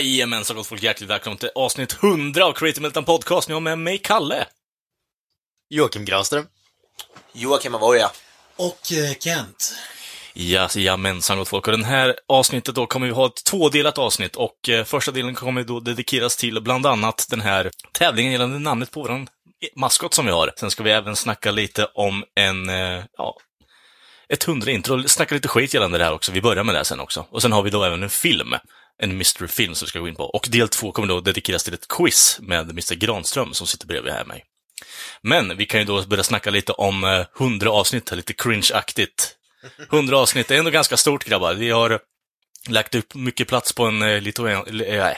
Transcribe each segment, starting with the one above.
Jajamensan gott folk, hjärtligt välkomna till avsnitt 100 av Creative Meltdown Podcast. Ni har med mig, Kalle. Joakim Granström. Joakim Avoya. Och eh, Kent. Ja, jajamensan gott folk. Och den här avsnittet då kommer vi ha ett tvådelat avsnitt och eh, första delen kommer då dedikeras till bland annat den här tävlingen gällande namnet på våran maskot som vi har. Sen ska vi även snacka lite om en, eh, ja, ett hundra intro, snacka lite skit gällande det här också. Vi börjar med det sen också. Och sen har vi då även en film, en mystery-film som vi ska gå in på. Och del två kommer då dedikeras till ett quiz med Mr Granström som sitter bredvid här mig. Men vi kan ju då börja snacka lite om eh, hundra 100 avsnitt, lite cringe-aktigt. 100 avsnitt är ändå ganska stort grabbar. Vi har lagt upp mycket plats på en eh, äh,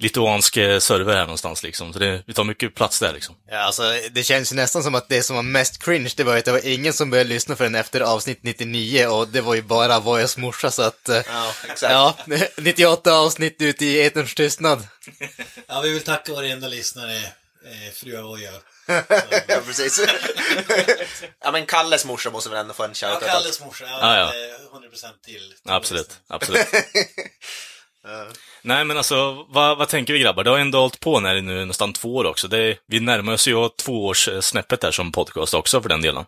lituansk eh, server här någonstans liksom. Så det, vi tar mycket plats där liksom. Ja, alltså, det känns ju nästan som att det som var mest cringe, det var att det var ingen som började lyssna förrän efter avsnitt 99 och det var ju bara Vojas morsa så att... eh, Ja, exakt. Ja, 98 avsnitt ute i eterns tystnad. Ja, vi vill tacka varenda lyssnare, eh, fru Avoya. Ja, precis. ja, men Kalles morsa måste väl ändå få en Ja, shoutout. Kalles morsa, ja, Ja, ja. eh, 100% till. Absolut, absolut. Nej, men alltså, vad, vad tänker vi grabbar? Det har ändå hållit på när nu nästan två år också. Det, vi närmar oss ju tvåårssnäppet där som podcast också för den delen.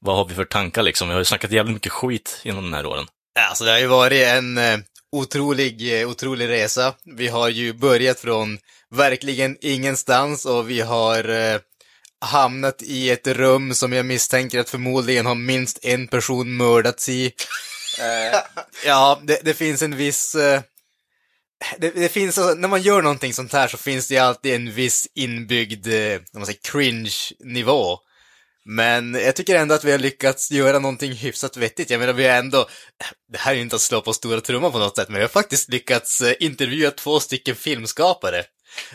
Vad har vi för tankar liksom? Vi har ju snackat jävligt mycket skit genom den här åren. Alltså, det har ju varit en eh, otrolig, eh, otrolig resa. Vi har ju börjat från verkligen ingenstans och vi har eh, hamnat i ett rum som jag misstänker att förmodligen har minst en person mördats i. Ja, det, det finns en viss... Det, det finns, alltså, när man gör någonting sånt här så finns det ju alltid en viss inbyggd, eh, om man säger cringe-nivå. Men jag tycker ändå att vi har lyckats göra någonting hyfsat vettigt. Jag menar, vi har ändå, det här är ju inte att slå på stora trumman på något sätt, men vi har faktiskt lyckats eh, intervjua två stycken filmskapare.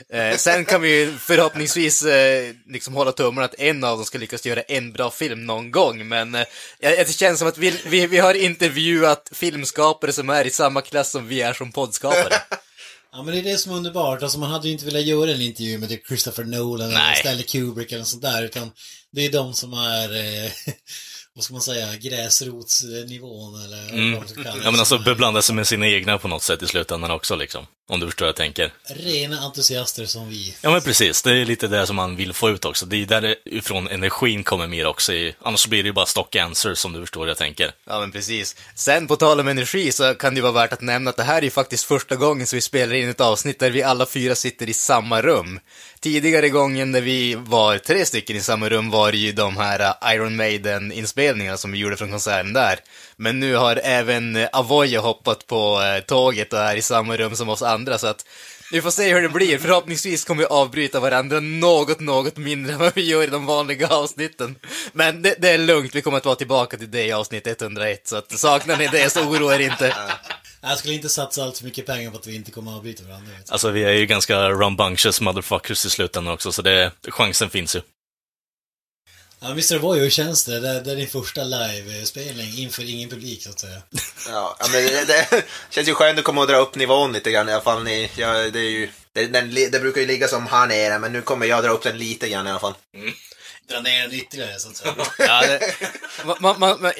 Eh, sen kan vi ju förhoppningsvis eh, liksom hålla tummarna att en av dem ska lyckas göra en bra film någon gång, men eh, det känns som att vi, vi, vi har intervjuat filmskapare som är i samma klass som vi är som poddskapare. Ja, men det är det som är underbart. Alltså, man hade ju inte velat göra en intervju med typ Christopher Nolan eller Nej. Stanley Kubrick eller sånt där, utan det är de som är, eh, vad ska man säga, gräsrotsnivån eller Mm. vad man det, Ja, men alltså beblanda sig med sina egna på något sätt i slutändan också liksom. Om du förstår vad jag tänker. Rena entusiaster som vi. Ja, men precis. Det är lite det som man vill få ut också. Det är därifrån energin kommer mer också. I, annars blir det ju bara stock answers, som du förstår vad jag tänker. Ja, men precis. Sen på tal om energi så kan det ju vara värt att nämna att det här är ju faktiskt första gången som vi spelar in ett avsnitt där vi alla fyra sitter i samma rum. Tidigare gången när vi var tre stycken i samma rum var det ju de här äh, Iron Maiden-inspelningarna som vi gjorde från konserten där. Men nu har även äh, Avoya hoppat på äh, tåget och är i samma rum som oss andra, så att vi får se hur det blir. Förhoppningsvis kommer vi avbryta varandra något, något mindre än vad vi gör i de vanliga avsnitten. Men det, det är lugnt, vi kommer att vara tillbaka till det i avsnitt 101, så att saknar ni det så oroa er inte. Jag skulle inte satsa allt för mycket pengar på att vi inte kommer att avbryta varandra. Alltså, vi är ju ganska rambunctious motherfuckers i slutändan också, så det, chansen finns ju. Ja, Mr. Boy, hur känns det? Det, det är din första livespelning inför ingen publik, så att säga. Ja, men det, det känns ju skönt att komma och dra upp nivån lite grann i alla fall. Ni, ja, det, är ju, det, den, det brukar ju ligga som här nere, men nu kommer jag dra upp den lite grann i alla fall. Dra ner den ytterligare, så att säga. Ja, det, ma, ma, ma, ma,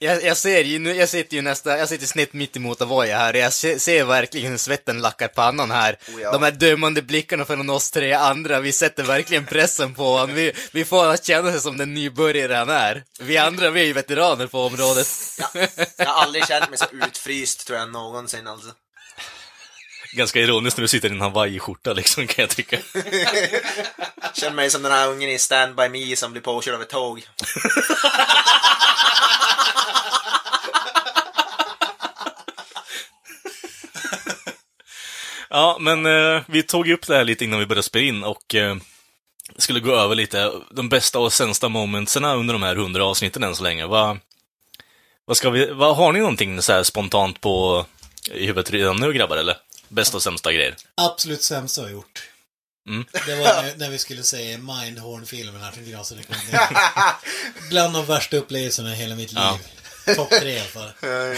jag, jag, ser ju nu, jag sitter ju nästa, jag sitter snett mitt emot Avoya här och jag ser, ser verkligen hur svetten lackar pannan här. Oh ja. De här dömande blickarna från oss tre andra, vi sätter verkligen pressen på honom. Vi, vi får honom att känna sig som den nybörjare han är. Vi andra, vi är ju veteraner på området. Ja, jag har aldrig känt mig så utfryst tror jag någonsin alltså. Ganska ironiskt när du sitter i en hawaiiskjorta liksom, kan jag tycka. Känner mig som den här ungen i Stand By Me som blir påkörd av ett tåg. Ja, men eh, vi tog upp det här lite innan vi började spela in och eh, skulle gå över lite de bästa och sämsta momentsen under de här hundra avsnitten än så länge. Vad, vad ska vi, vad, har ni någonting så här spontant på i huvudet redan nu, grabbar, eller? Bästa och sämsta grejer? Absolut sämsta jag har gjort. Mm. Det var när, när vi skulle se Mindhorn-filmen här till Glas Bland de värsta upplevelserna i hela mitt liv. Ja. Topp tre i alla fall.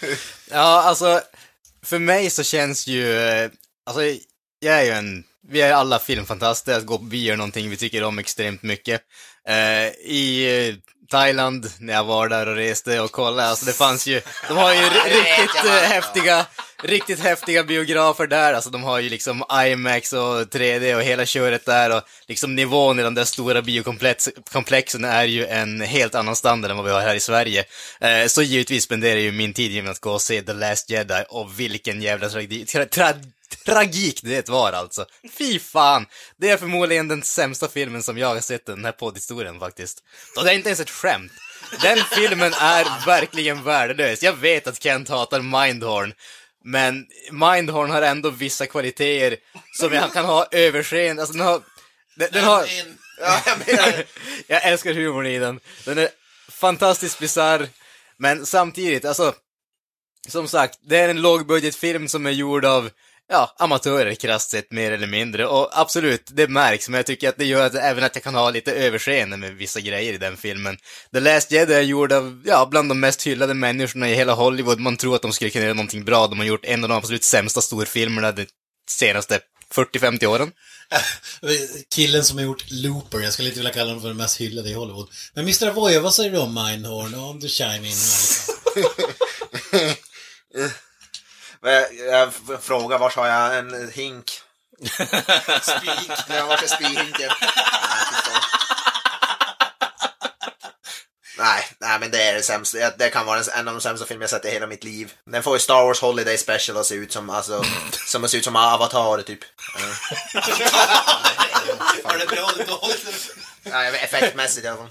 Ja, alltså, för mig så känns ju, eh, alltså, jag är ju en, vi är alla filmfantaster, att gå på bio är någonting vi tycker om extremt mycket. Uh, I eh, Thailand, när jag var där och reste och kollade, alltså det fanns ju, de har ju ri- riktigt eh, häftiga, riktigt häftiga biografer där, alltså de har ju liksom IMAX och 3D och hela köret där och liksom nivån i de där stora biokomplexen är ju en helt annan standard än vad vi har här i Sverige. Eh, så givetvis spenderar jag ju min tid genom att gå och se The Last Jedi och vilken jävla tragedi, tra, tra, tragik det var alltså. Fy fan! Det är förmodligen den sämsta filmen som jag har sett i den här poddhistorien faktiskt. Och det är inte ens ett skämt. Den filmen är verkligen värdelös. Jag vet att Kent hatar Mindhorn, men Mindhorn har ändå vissa kvaliteter som jag kan ha överseende, alltså den har... Den, den har... En- Ja, jag menar, Jag älskar humorn i den. Den är fantastiskt bisarr, men samtidigt, alltså, som sagt, det är en lågbudgetfilm som är gjord av, ja, amatörer krasst sett, mer eller mindre. Och absolut, det märks, men jag tycker att det gör att, även att jag kan ha lite överseende med vissa grejer i den filmen. The Last Jedi är gjord av, ja, bland de mest hyllade människorna i hela Hollywood. Man tror att de skulle kunna göra någonting bra. De har gjort en av de absolut sämsta storfilmerna de senaste 40-50 åren. Killen som har gjort Looper, jag skulle inte vilja kalla honom för den mest hyllade i Hollywood. Men Mr. Avoya, vad säger du om Mindhorn och om du chime in här liksom? Men jag, jag f- frågar, vart har jag en hink? Spik. Vart är spyhinken? Nej, nej, men det är det sämsta. Det kan vara en av de sämsta filmer jag sett i hela mitt liv. Den får ju Star Wars Holiday Special att se ut som, alltså, som att se ut som Avatar, typ. Var det bra? Ja, jag vet, effektmässigt i alla fall.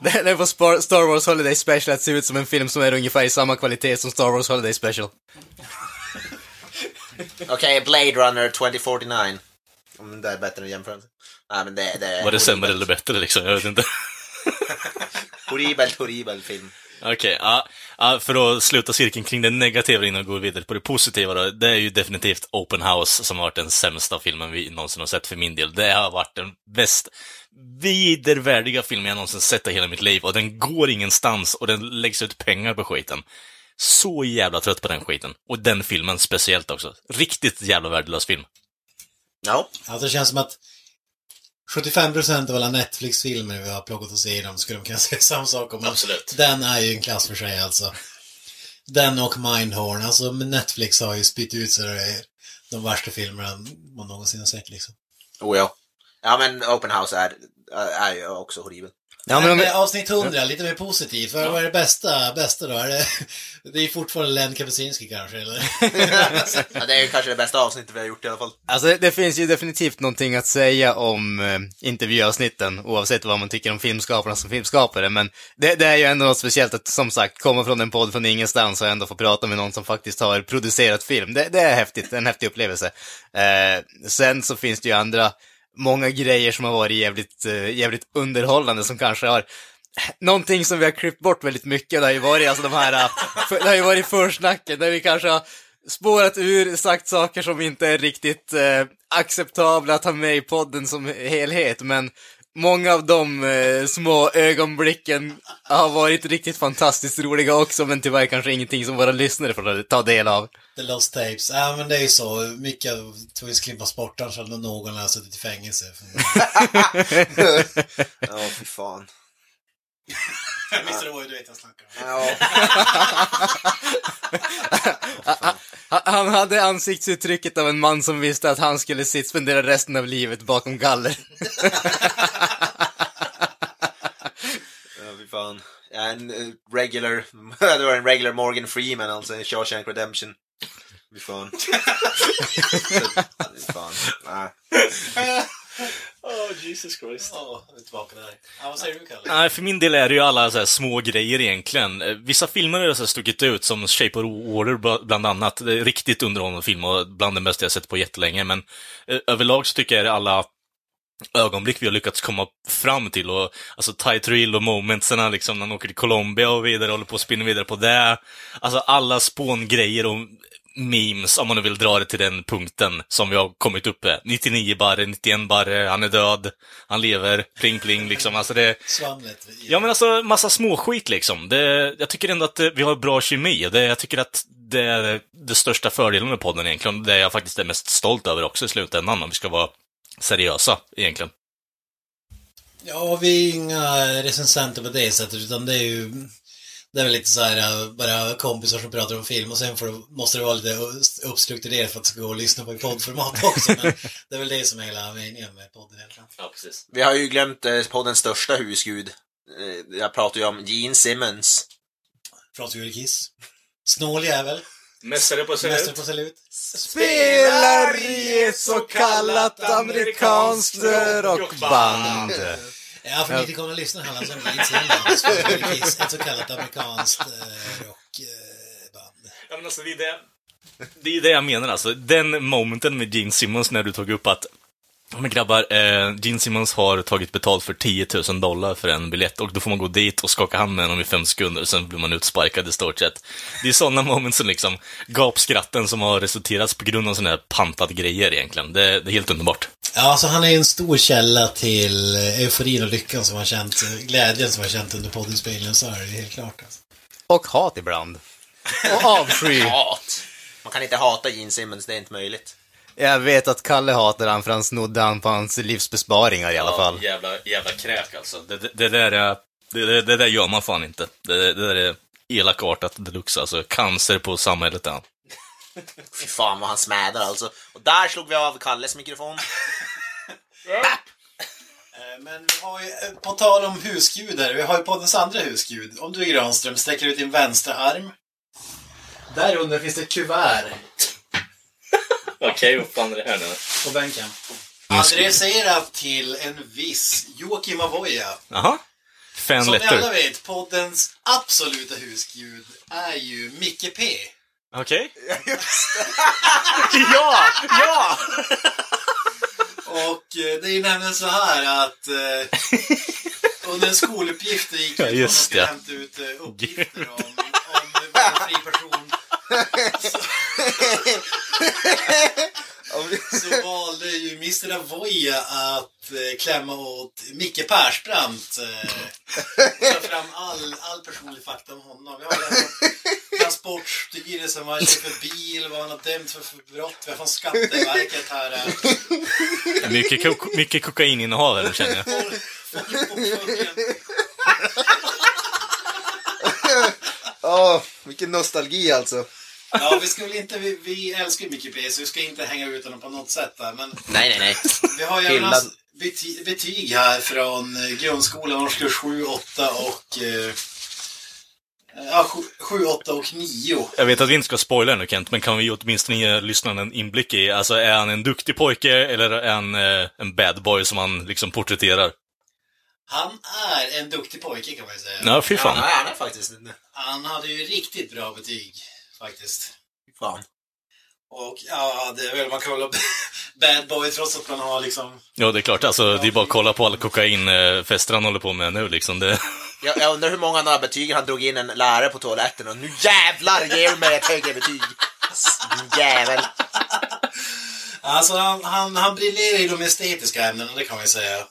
Det, får Spar- Star Wars Holiday Special att se ut som en film som är ungefär i samma kvalitet som Star Wars Holiday Special. Okej, Blade Runner 2049. Om det är bättre än jämförelse. Nej, men det, det är... Var det sämre eller bättre liksom? Jag vet inte. Horribel, horribel film. Okej, ja, ja, för att sluta cirkeln kring det negativa innan vi går vidare på det positiva då. Det är ju definitivt Open House som har varit den sämsta filmen vi någonsin har sett för min del. Det har varit den bäst vidervärdiga filmen jag någonsin sett i hela mitt liv och den går ingenstans och den läggs ut pengar på skiten. Så jävla trött på den skiten. Och den filmen speciellt också. Riktigt jävla värdelös film. Ja. Alltså det känns som att 75% av alla Netflix-filmer vi har plockat oss igenom skulle de kunna säga samma sak om. Absolut. Den är ju en klass för sig alltså. Den och Mindhorn, alltså Netflix har ju spytt ut sig de värsta filmerna man någonsin har sett liksom. Oh ja. Ja, men Open House är, är ju också horribel. Ja, men men om, eh, avsnitt 100, lite mer positivt. Vad vad är det bästa, bästa då? Är det, det är fortfarande Len Kapuscinski kanske, eller? Ja, det är kanske det bästa avsnittet vi har gjort i alla fall. Alltså det, det finns ju definitivt någonting att säga om eh, intervjuavsnitten, oavsett vad man tycker om filmskaparna som filmskapare, men det, det är ju ändå något speciellt att som sagt komma från en podd från ingenstans och ändå få prata med någon som faktiskt har producerat film. Det, det är häftigt, en häftig upplevelse. Eh, sen så finns det ju andra, många grejer som har varit jävligt, eh, jävligt underhållande som kanske har Någonting som vi har klippt bort väldigt mycket, det har ju varit alltså de här, eh, det har ju varit försnacken där vi kanske har spårat ur, sagt saker som inte är riktigt eh, acceptabla att ha med i podden som helhet, men många av de eh, små ögonblicken har varit riktigt fantastiskt roliga också, men tyvärr kanske ingenting som våra lyssnare får ta del av. The Lost Tapes. Ja, men det är ju så. Mycket tvungna klippas bort, annars hade någon har suttit i fängelse. Ja, fy fan. Mr. Avoya, du vet jag snackar om. Ja. Ha- Han hade ansiktsuttrycket av en man som visste att han skulle sitt spendera resten av livet bakom galler. Ja, fy fan. En eh, regular, det var en regular Morgan Freeman alltså, i Shawshank Redemption. Fy fan. Fy fan. Nej. Oh, Jesus Christ. Ja, är tillbaka där. Ja, vad säger du, Kalle? Nej, för min del är det ju alla så här små grejer egentligen. Eh, Vissa filmer har så stuckit ut, som Shape of Water bl- bland annat. Det är riktigt underhållande film och bland det bästa jag sett på jättelänge, men eh, överlag så tycker jag det är alla ögonblick vi har lyckats komma fram till och alltså tight reel och momentsen liksom när han åker till Colombia och vidare håller på att spinna vidare på det. Alltså alla spångrejer och memes, om man nu vill dra det till den punkten som vi har kommit upp med. 99 barre, 91 barre, han är död, han lever, pling pling liksom. Alltså det, Svamlet. Ja, men alltså massa småskit liksom. Det, jag tycker ändå att eh, vi har bra kemi. Det, jag tycker att det är det största fördelen med podden egentligen. Det jag faktiskt är mest stolt över också i slutändan, om vi ska vara seriösa egentligen. Ja, vi är inga recensenter på det sättet, utan det är ju... Det är väl lite så här, äh, bara kompisar som pratar om film och sen får måste det vara lite uppstrukturerat för att det ska gå att lyssna på i poddformat också. Men det är väl det som är hela meningen med podden egentligen. Ja, precis. Vi har ju glömt eh, poddens största husgud. Eh, jag pratar ju om Gene Simmons. Vi Kiss. Snål jävel. Mästare på Mästare på salut. Spelar i ett så kallat amerikanskt rockband. Ja, för nytillkomna lyssnare handlar det om. Pratar vi Kiss. Ett så kallat amerikanskt eh, rockband. Ja, men alltså det är det. Det är det jag menar alltså. Den momenten med Gene Simmons när du tog upp att Men grabbar, eh, Gene Simmons har tagit betalt för 10 000 dollar för en biljett och då får man gå dit och skaka hand med honom i fem sekunder, sen blir man utsparkad i stort sett. Det är sådana moments som liksom, gapskratten som har resulterats på grund av sådana här pantade grejer egentligen. Det, det är helt underbart. Ja, så han är en stor källa till euforin och lyckan som han känt, glädjen som han känt under poddinspelningen, så är det helt klart. Alltså. Och hat ibland. Och avsky. Hat! Man kan inte hata Gene Simmons, det är inte möjligt. Jag vet att Kalle hatar han för han snodde han på hans livsbesparingar i alla fall. jävla, jävla kräk alltså. Det, det, det där är, det, det, det där gör man fan inte. Det, det där är elakartat deluxe alltså. Cancer på samhället är han. Fy fan vad han smädar alltså. Och där slog vi av Kalles mikrofon. Eh, Men vi har ju, eh, på tal om husgudar, vi har ju poddens andra husgud. Om du Granström sträcker ut din vänstra arm. Där under finns det ett kuvert Okej, vad fan är det här nu? på bänken. Adresserat till en viss Joakim Avoya. Jaha. Fan Som ni alla letter. vet, poddens absoluta husgud är ju Micke P. Okej. ja! Ja! Och eh, det är nämligen så här att eh, under en skoluppgift det gick Ja, ut just skulle det. hämta ut eh, uppgifter om, om varje fri person. Så valde ju Mr. Avoya att eh, klämma åt Micke Persbrandt. Eh, ta fram all, all personlig fakta om honom. Vi har Transportstyrelsen, vad han kör för bil, vad han har dömt för, för brott. Vi har från Skatteverket här. Eh, Mycket, ko- mycket kokaininnehav här, känner jag. folk-. Åh, vilken nostalgi alltså. Ja, vi ska väl inte, vi, vi älskar ju Micke P, så vi ska inte hänga ut honom på något sätt där. Men Nej, nej, nej. vi har ju även Hyllad. hans bety, betyg här från eh, grundskolan, årskurs 7, 8 och... Eh, ja, 7, 7, 8 och 9. Jag vet att vi inte ska spoila nu Kent, men kan vi åtminstone ge lyssnaren en inblick i, alltså är han en duktig pojke eller är han eh, en bad boy som han liksom porträtterar? Han är en duktig pojke kan man ju säga. Ja, fy Ja, fan. nej, han är faktiskt... Han hade ju riktigt bra betyg, faktiskt. Fan. Och ja, det är väl, man kan väl bad boy trots att man har liksom... Ja, det är klart. Alltså, det är bara att kolla på alla kokainfester han håller på med nu liksom. Det... Jag, jag undrar hur många betygen han drog in en lärare på toaletten och nu jävlar ger du mig ett högre betyg. Din Jävel. Alltså han, han, han briljerar i de estetiska ämnena, det kan man ju säga.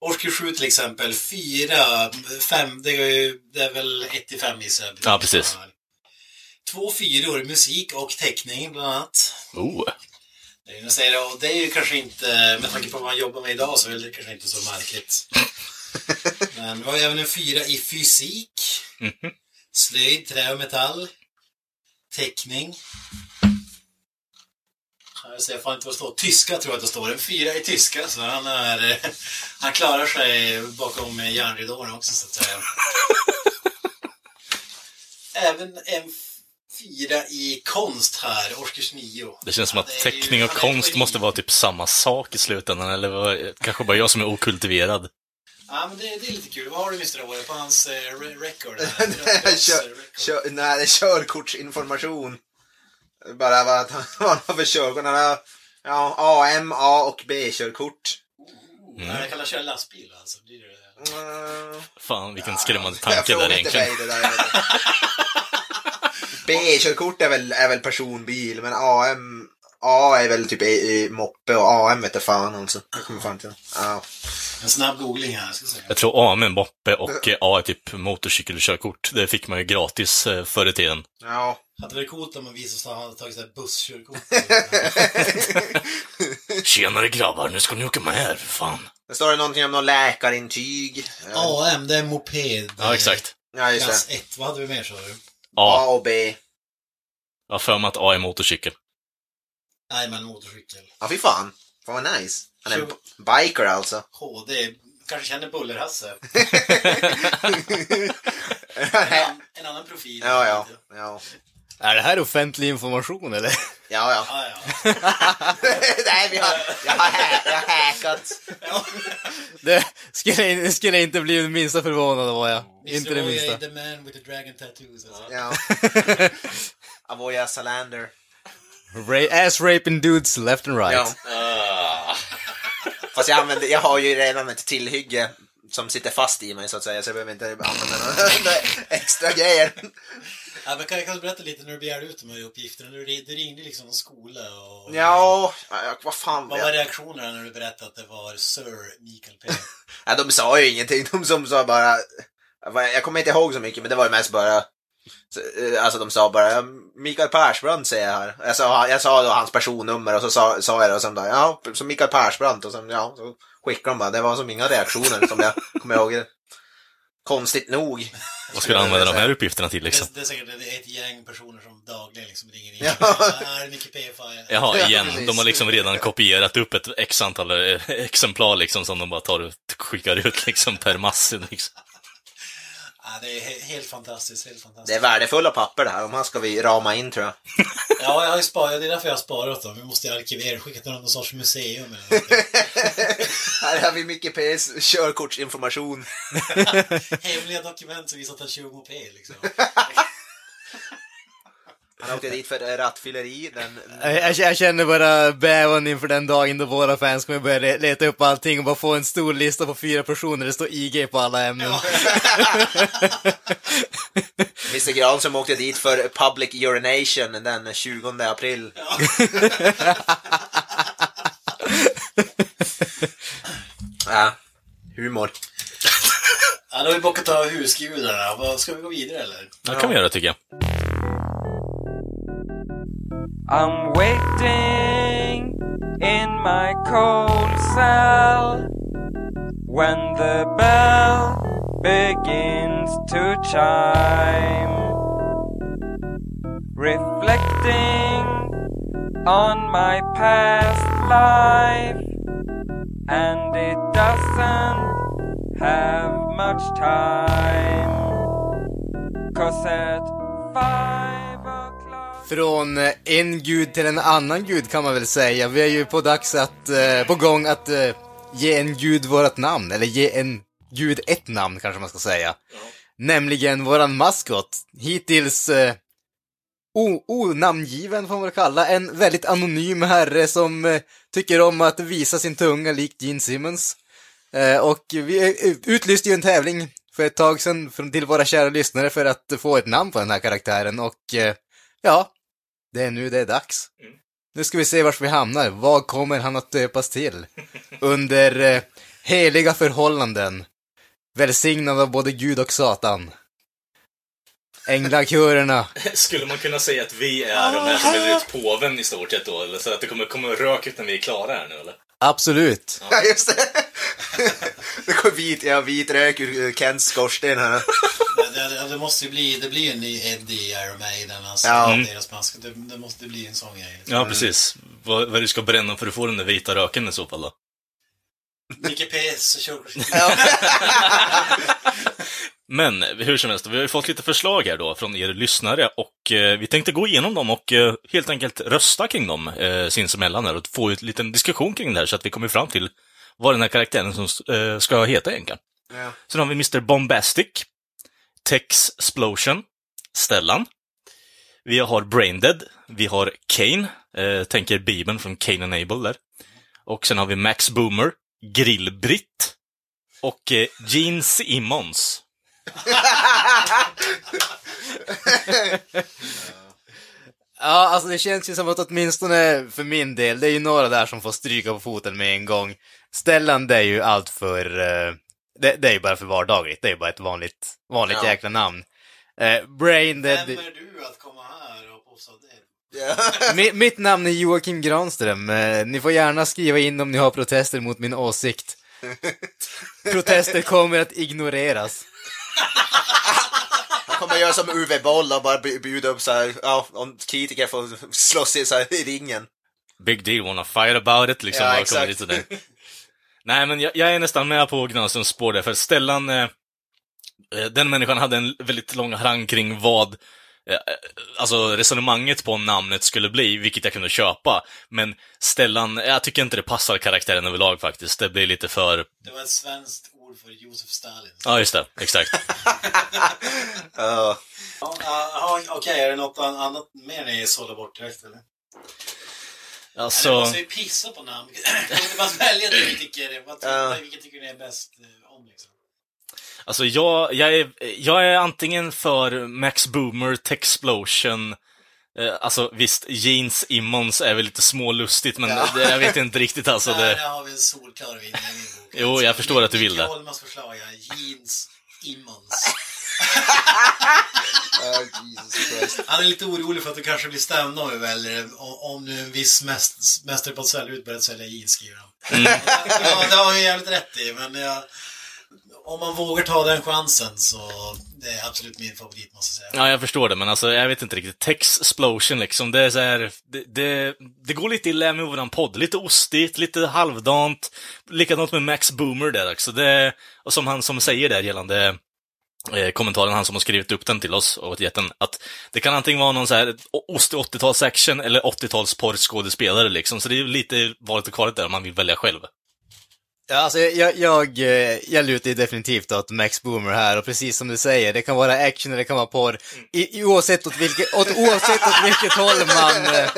Årskurs 7 till exempel, 4, 5, det är, ju, det är väl 1 till 5 gissar jag. Ja, precis. Två fyror, musik och teckning bland annat. Oh. Jag säger det, och det är ju kanske inte, med tanke på vad man jobbar med idag så är det kanske inte så märkligt. Men vi har även en fyra i fysik, Mhm. slöjd, trä och metall, teckning. Jag ser fan inte vad det står. Tyska tror jag att det står. En fyra i tyska, så han är... Han klarar sig bakom järnridån också, så att säga. Även en fyra i konst här, årskurs nio. Det känns som Ja, att det är ju- teckning och är konst måste vara typ samma sak i slutändan, eller vad, kanske bara jag som är okultiverad. Ja, men det, det är lite kul. Vad har du Mr. Åre på hans eh, re- record? Här? Kör, kör, nej, det är körkortsinformation. Bara vad han har för körkort. Han har ja, AM, A och B-körkort. Nej, jag kallar köra lastbil alltså. Blir det... Mm. Fan, vilken skrämmande Jag tanke där egentligen. mig det där. jag vet inte. B-körkort är väl, är väl personbil, men AM, A är väl typ i, i moppe och AM vet jag fan alltså. Jag kommer fan till. Ja. En snabb googling här, ska jag säga. Jag tror A med moppe och A är typ motorcykelkörkort. Det fick man ju gratis eh, förr i tiden. ja. Hade det varit coolt om man visade sig ha tagit så här busskörkort? Tjenare grabbar, nu ska ni åka med här, för fan. Det står det någonting om någon läkarintyg. AM, det är moped. Ja, exakt. ja just Klass det. 1. Vad hade vi mer sa du? A. A och B. Jag har för mig att A är motorcykel. Nej, men motorcykel. Ja, fy fan. Fan vad nice. Han är en biker alltså. HD. Kanske känner Buller-Hasse. ja, En annan profil. ja. Ja, Är det här offentlig information eller? ja. ja. Ja, ja. Nej, vi har, jag har, jag har hackat. ja. Det skulle, skulle inte bli det minsta förvånad var jag. Inte det minsta. är the man with the dragon tattoos. Alltså. Ja. Avoya Salander. Ra- ass raping dudes left and right. Ja. Fast jag använder, jag har ju redan ett tillhygge som sitter fast i mig så att säga, så jag behöver inte använda några extra grejer. Ja, men kan, kan du berätta lite när du begärde ut de här uppgifterna? Du, du ringde liksom någon skola och... Ja, vad fan. Vad var reaktionerna när du berättade att det var Sir Mikael P? Ja, de sa ju ingenting, de som sa bara... Jag kommer inte ihåg så mycket, men det var ju mest bara... eh, Alltså de sa bara, "Ja, Mikael Persbrandt säger jag här. Jag sa, jag sa då hans personnummer och så sa, sa jag det och sen bara, ja, så Mikael Persbrandt och sen, ja, så skickade de bara. Det var som inga reaktioner som jag kommer ihåg. Konstigt nog. Vad ska du använda de här uppgifterna till liksom? Det, det är säkert det är ett gäng personer som dagligen liksom ringer in. Ja. Är det? Fan, ja. Jaha, igen. De har liksom redan kopierat upp ett x antal eh, exemplar liksom som de bara tar och skickar ut liksom per masse liksom. Ja, det är he- helt fantastiskt, helt fantastiskt. Det är värdefulla papper det här, de här ska vi rama in tror jag. Ja, jag har ju sparat, det är därför jag har sparat dem. Vi måste arkivera, skicka till någon sorts museum eller. här har vi Micke P's körkortsinformation. Hemliga dokument som visar att han kör moped liksom. Han åkte dit för rattfylleri. Den... Jag, jag- känner bara bävan inför den dagen då våra fans kommer börja le- leta upp allting och bara få en stor lista på fyra personer. Det står IG på alla ämnen. Mr Gran som åkte dit för public urination den 20 april. ja, humor. Ja, då har vi bockat av husgudarna. Vad- Ska vi gå vidare eller? Det kan vi göra tycker jag. I'm waiting in my cold cell when the bell begins to chime. Reflecting on my past life, and it doesn't have much time. Cause at five o'clock. Från eh, en gud till en annan gud kan man väl säga. Vi är ju på dags att, eh, på gång att eh, ge en gud vårt namn, eller ge en gud ett namn kanske man ska säga. Nämligen våran maskot. Hittills eh, onamngiven får man väl kalla, en väldigt anonym herre som eh, tycker om att visa sin tunga likt Gene Simmons. Eh, och vi eh, utlyste ju en tävling för ett tag sedan till våra kära lyssnare för att få ett namn på den här karaktären och eh, ja, det är nu det är dags. Nu ska vi se vart vi hamnar. Vad kommer han att döpas till? Under heliga förhållanden. Välsignad av både Gud och Satan. Änglakörerna. Skulle man kunna säga att vi är de här som väljer ut påven i stort sett då? Eller så att det kommer komma rök ut när vi är klara här nu eller? Absolut. Ja, just det. det kommer vit, ja, vit rök ur Kents skorsten här. Det, det, det måste ju bli, det blir en ny Eddie i Iron Maiden, alltså Ja. deras mask. Det, det måste bli en sån grej. Ja, precis. Vad, vad du ska bränna för att få den där vita röken i så fall då? Micke P's körkortsintyg. Men hur som helst, vi har ju fått lite förslag här då från er lyssnare och eh, vi tänkte gå igenom dem och eh, helt enkelt rösta kring dem eh, sinsemellan här och få en liten diskussion kring det här så att vi kommer fram till vad den här karaktären som, eh, ska heta egentligen. Ja. Sen har vi Mr Bombastic, Tex Explosion, Stellan. Vi har Braindead, vi har Kane, tänker Bibeln från Kane and Abel där. Och sen har vi Max Boomer, Grillbritt och Gene Simmons. Ja, alltså det känns ju som att åtminstone för min del, det är ju några där som får stryka på foten med en gång. Stellan, det är ju allt för... eh, det, det är ju bara för vardagligt, det är ju bara ett vanligt, vanligt Ja. jäkla namn. Eh, Brain, det, Vem är du att komma här och påstå det? mi, mitt namn är Joakim Granström. Eh, ni får gärna skriva in om ni har protester mot min åsikt. Protester kommer att ignoreras. Han kommer göra som Uwe Boll och bara bjuda upp så här, ja, om kritiker får slåss i, så här, i ringen. Big deal, wanna fight about it, liksom. Ja, exakt. lite där. Nej, men jag, jag är nästan med på Granströms spår där, för Stellan, eh, eh, den människan hade en väldigt lång harang kring vad eh, eh, Alltså resonemanget på namnet skulle bli, vilket jag kunde köpa. Men Stellan, jag tycker inte det passar karaktären överlag faktiskt. Det blir lite för... Det var ett svenskt ord för Josef Stalin. Ja, just det. Exakt. Ja. Ja, Okej, är det något an- annat mer ni sållar bort direkt eller? Alltså... Eller måste vi pissa på namn? Kan vi inte bara välja det vi tycker, vad vilket tycker ni är bäst eh, om liksom? Alltså jag, jag, är, jag är antingen för Max Boomer, Texplosion, eh, alltså visst, Jeans Immons är väl lite smålustigt, men Ja. det, jag vet inte riktigt alltså. Där Det, har vi en solklar vinnare i min bok. Jo, jag förstår att du vill det. Micke Holmans förslag, ja. Jeans Immons. Oh, Jesus Christ. Han är lite orolig för att du kanske blir stämd om vi väljer om, nu en viss mäst, mästare på att sälja ut börjat sälja jeans, skriver han. Mm. ja, det har vi jävligt rätt i, men jag, om man vågar ta den chansen så det är absolut min favorit, måste jag säga. ja, jag förstår det, men alltså jag vet inte riktigt. Texplosion liksom, det är så här, det, det, det går lite illa med våran podd. Lite ostigt, lite halvdant. Likadant med Max Boomer där också. Det, och som han som säger där gällande eh, kommentaren, han som har skrivit upp den till oss och gett den, att det kan antingen vara någon så här ostig 80-tals action eller 80-tals porrskådespelare liksom, så det är lite valet och kvalet där om man vill välja själv. Ja, alltså jag, jag, eh, jag lutar ju definitivt åt Max Boomer här och precis som du säger, det kan vara action eller det kan vara porr. I, i- oavsett, åt vilket, åt, oavsett åt vilket håll man, eh,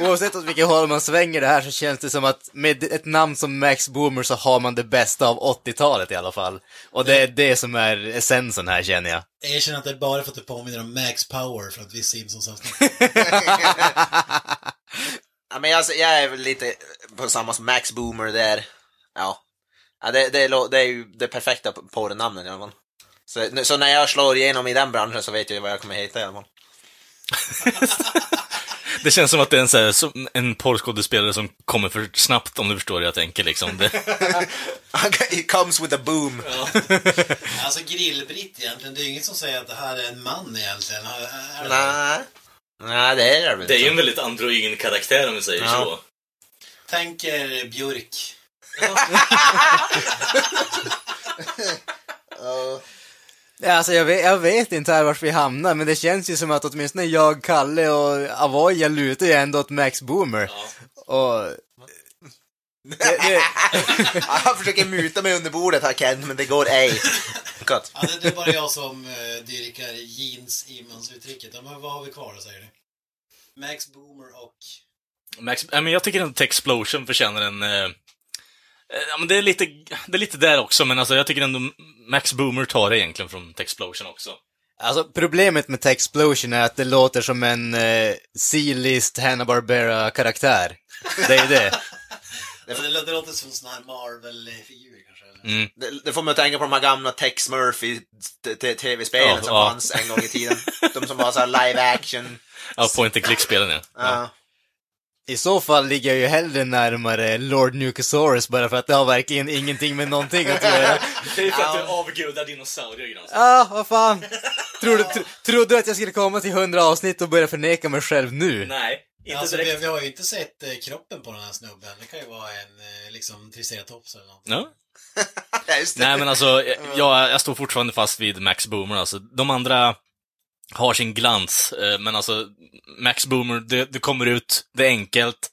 oavsett åt vilket håll man svänger det här så känns det som att med ett namn som Max Boomer så har man det bästa av 80-talet i alla fall. Och det är det som är essensen här känner jag. Jag erkänner att det är bara för att det påminner om Max Power från ett visst Simpsons-avsnitt. Ja, men jag, jag är väl lite på samma som Max Boomer där. Ja. Ja det, det, är, det är ju det perfekta på det namnet i alla fall. Så, så när jag slår igenom i den branschen så vet jag vad jag kommer heta i alla fall. Det känns som att det är en, så här, som en porrskådespelare som kommer för snabbt, om du förstår hur jag tänker liksom. Det, It comes with a boom. alltså grillbritt egentligen, det är ju inget som säger att det här är en man egentligen. Nej. Nej, det är det väl det är ju en inte. väldigt androgyn karaktär om vi säger Ja. så. Tänker Björk. Ja. Ja, alltså jag vet, jag vet inte här vart vi hamnar, men det känns ju som att åtminstone jag, Kalle och Avoya lutar ju ändå åt Max Boomer. Och... Det, det, Han försöker muta mig under bordet här Ken, men det går ej. Ja, det, det är bara jag som uh, dyrkar jeans Immons uttrycket. Ja, men vad har vi kvar då, säger ni? Max Boomer och... Max, ja, men jag tycker att Texplosion förtjänar en... Eh, ja, men det är, lite, det är lite där också, men alltså jag tycker ändå Max Boomer tar det egentligen från Texplosion också. alltså problemet med Texplosion är att det låter som en eh, C-list Hanna-Barbera-karaktär. Det är det. Det, det, det låter som en sån här Marvel-figur kanske. Eller? Mm. Det, det får mig att tänka på de här gamla Tex Murphy t- t- tv-spelen Ja, som ja. fanns en gång i tiden. De som var så här live action. Ja, point and click-spelen ja. Ja. I så fall ligger jag ju hellre närmare Lord Nucosaurus bara för att det har verkligen ingenting med någonting att göra. Det är för att du avgudar dinosaurier, Grans. Ah, vad fan. Tror du, tro, trodde du att jag skulle komma till 100 avsnitt och börja förneka mig själv nu? Nej, inte Alltså, vi, direkt. vi har ju inte sett eh, kroppen på den här snubben. Det kan ju vara en eh, liksom triceratops eller något. Ja. Ja. Nej, men alltså, jag, jag står fortfarande fast vid Max Boomer. Alltså, de andra har sin glans, eh, men alltså, Max Boomer, det, det kommer ut, det är enkelt.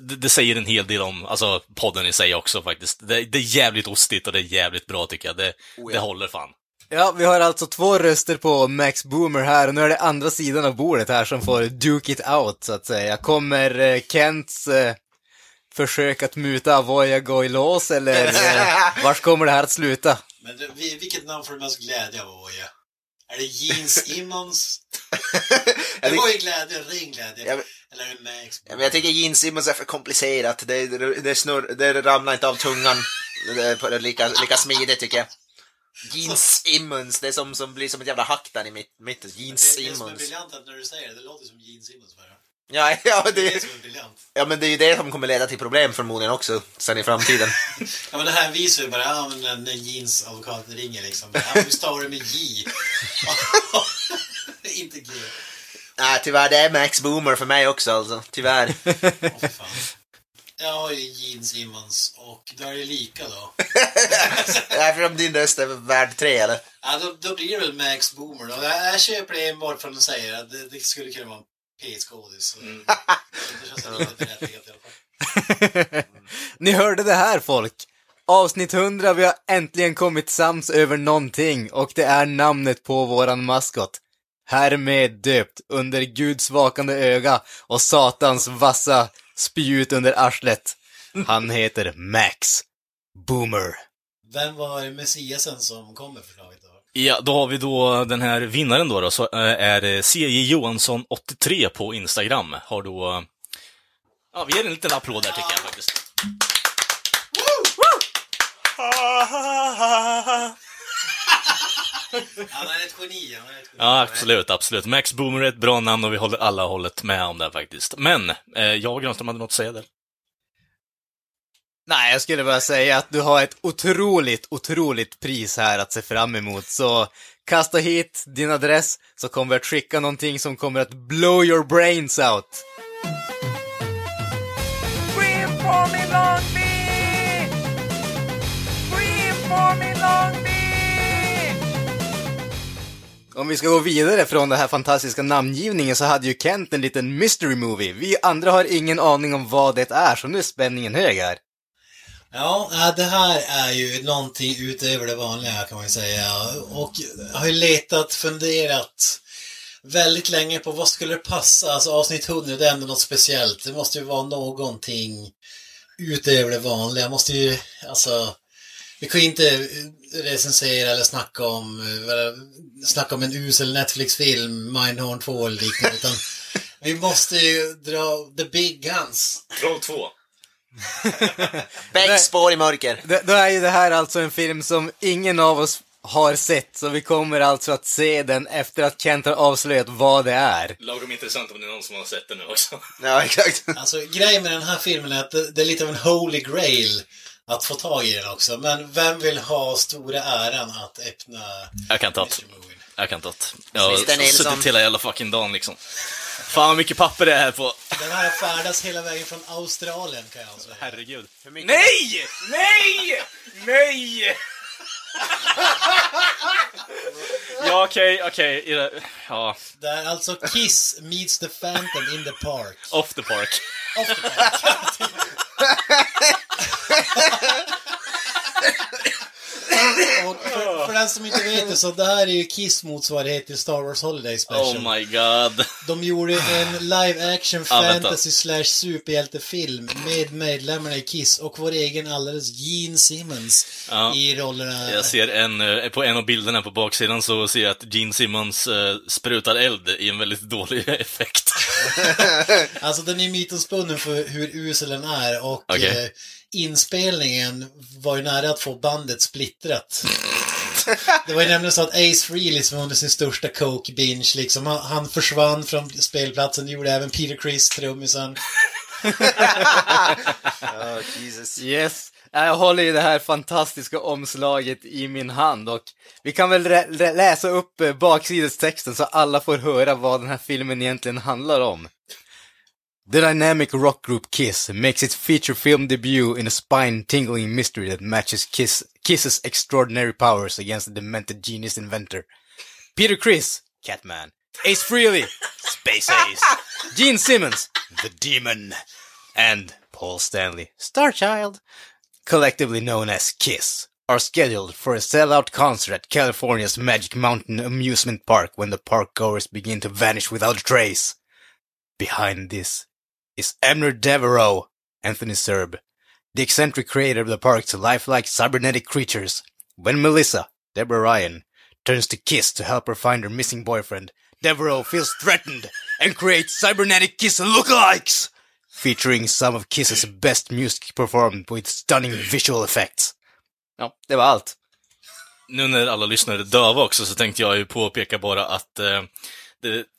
Det, det säger en hel del om alltså, podden i sig också faktiskt. Det, det är jävligt ostigt och det är jävligt bra tycker jag. Det, Oh, ja. det håller fan. Ja, vi har alltså två röster på Max Boomer här och nu är det andra sidan av bordet här som får duke it out, så att säga. Kommer eh, Kents, eh, försök att muta Avoya Goilos eller eh, vart kommer det här att sluta? Men vilket namn får du mest glädje av vara? Är det Gene Simmons? det var ju glädje, ren glädje. Ja, men- Eller är det Max? Ja, men jag tycker Gene Simmons är för komplicerat. Det, det, det, snurr, det ramlar inte av tungan det lika, lika smidigt tycker jag. Gene Simmons, det är som, som blir som ett jävla hack där i mitt, mitten. Gene det, det som är briljant att när du säger det, det låter som Gene Simmons bara. Ja, ja, Det är det det, som är briljant. ja, men det är ju det som kommer leda till problem förmodligen också sen i framtiden. Ja men det här visar ju bara, ja men när- när Jeans advokat ringer liksom. Ja vi stavar det med J. Inte G. Nej, tyvärr, det är Max Boomer för mig också alltså. Tyvärr. Fan. Jag har ju Gene Simmons och då är det lika då. Nej, för om din röst är värd tre eller? Ja, då, då blir det väl Max Boomer då. Jag, jag köper det enbart för att de säger att det, det skulle kunna vara en P-skådis. så Det känns lite berättigat i alla fall. Ni hörde det här folk! Avsnitt 100, vi har äntligen kommit sams över någonting och det är namnet på våran maskot. Härmed döpt under Guds vakande öga och Satans vassa spjut under arslet. Han heter Max Boomer. Vem var Messiasen som kom med förslaget? Ja, då har vi då den här vinnaren då, då så eh, är det CJ Johansson 83 på Instagram. Har då... eh, Ja, vi ger en liten applåd där tycker jag faktiskt. Han är ett geni, han är ett geni. Ja, absolut, absolut. Max Boomer är ett bra namn och vi håller alla hållet med om det faktiskt. Men, eh, jag och Granström hade något att säga där. Nej, jag skulle bara säga att du har ett otroligt, otroligt pris här att se fram emot. Så kasta hit din adress så kommer vi att skicka någonting som kommer att blow your brains out. Scream for me Long Beach! Scream for me Long Beach! Om vi ska gå vidare från den här fantastiska namngivningen så hade ju Kent en liten mystery movie. Vi andra har ingen aning om vad det är, så nu är spänningen hög här. Ja, det här är ju någonting utöver det vanliga kan man ju säga. Och jag har ju letat, funderat väldigt länge på vad skulle passa. Alltså avsnitt 100, det är ändå något speciellt. Det måste ju vara någonting utöver det vanliga. Måste ju, alltså, vi kan ju inte recensera eller snacka om, eh, snacka om en usel Netflix-film, Mindhorn 2 eller liknande, utan vi måste ju dra the big guns. Troll 2. Bäck spår i mörker. Det, då är ju det här alltså en film som ingen av oss har sett, så vi kommer alltså att se den efter att Kent har avslöjat vad det är. Lagom intressant om det är någon som har sett det nu också. Ja, exakt. Alltså grejen med den här filmen är att det, det är lite av en holy grail att få tag i den också. Men vem vill ha stora äran att öppna Jag kan ta? Jag kan ta har suttit hela jävla fucking dagen liksom. Fan vad mycket papper det är här på. Den här färdas hela vägen från Australien kan jag säga. Herregud. Nej! Nej! Nej! ja, okej, okej. i det- Ja, Det är alltså Kiss meets the Phantom in the park. off the park. Off the park. Och för, för den som inte vet det så det här är ju Kiss motsvarighet till Star Wars Holiday Special. Oh my god. De gjorde en live action vänta. fantasy slash superhjältefilm med medlemmarna i Kiss och vår egen alldeles Gene Simmons Ja. i rollerna. Jag ser en, eh, på en av bilderna på baksidan så ser jag att Gene Simmons eh, sprutar eld i en väldigt dålig effekt. Alltså den är mytomspunnen för hur usel den är och Okej. eh, inspelningen var ju nära att få bandet splittrat. Det var ju nämligen så att Ace Frehley som under sin största coke binge liksom, han, han försvann från spelplatsen, det gjorde även Peter Criss, trummisen. Oh, Jesus. Yes. Jag håller ju det här fantastiska omslaget i min hand och vi kan väl läsa upp eh, baksidestexten så alla får höra vad den här filmen egentligen handlar om. The dynamic rock group Kiss makes its feature film debut in a spine-tingling mystery that matches Kiss, Kiss's extraordinary powers against the demented genius inventor. Peter Chris, Catman. Ace Frehley, Space Ace. Gene Simmons, The Demon. And Paul Stanley, Starchild, collectively known as Kiss, are scheduled for a sellout concert at California's Magic Mountain Amusement Park when the park goers begin to vanish without a trace. Behind this is Emner Devereaux, Anthony Serb, the eccentric creator of the park to lifelike cybernetic creatures. When Melissa, Deborah Ryan, turns to Kiss to help her find her missing boyfriend, Devereaux feels threatened and creates cybernetic Kiss lookalikes, featuring some of Kiss's best music performed with stunning visual effects. Ja, det var allt. Nu när alla lyssnare är döva också så tänkte jag ju påpeka bara att eh,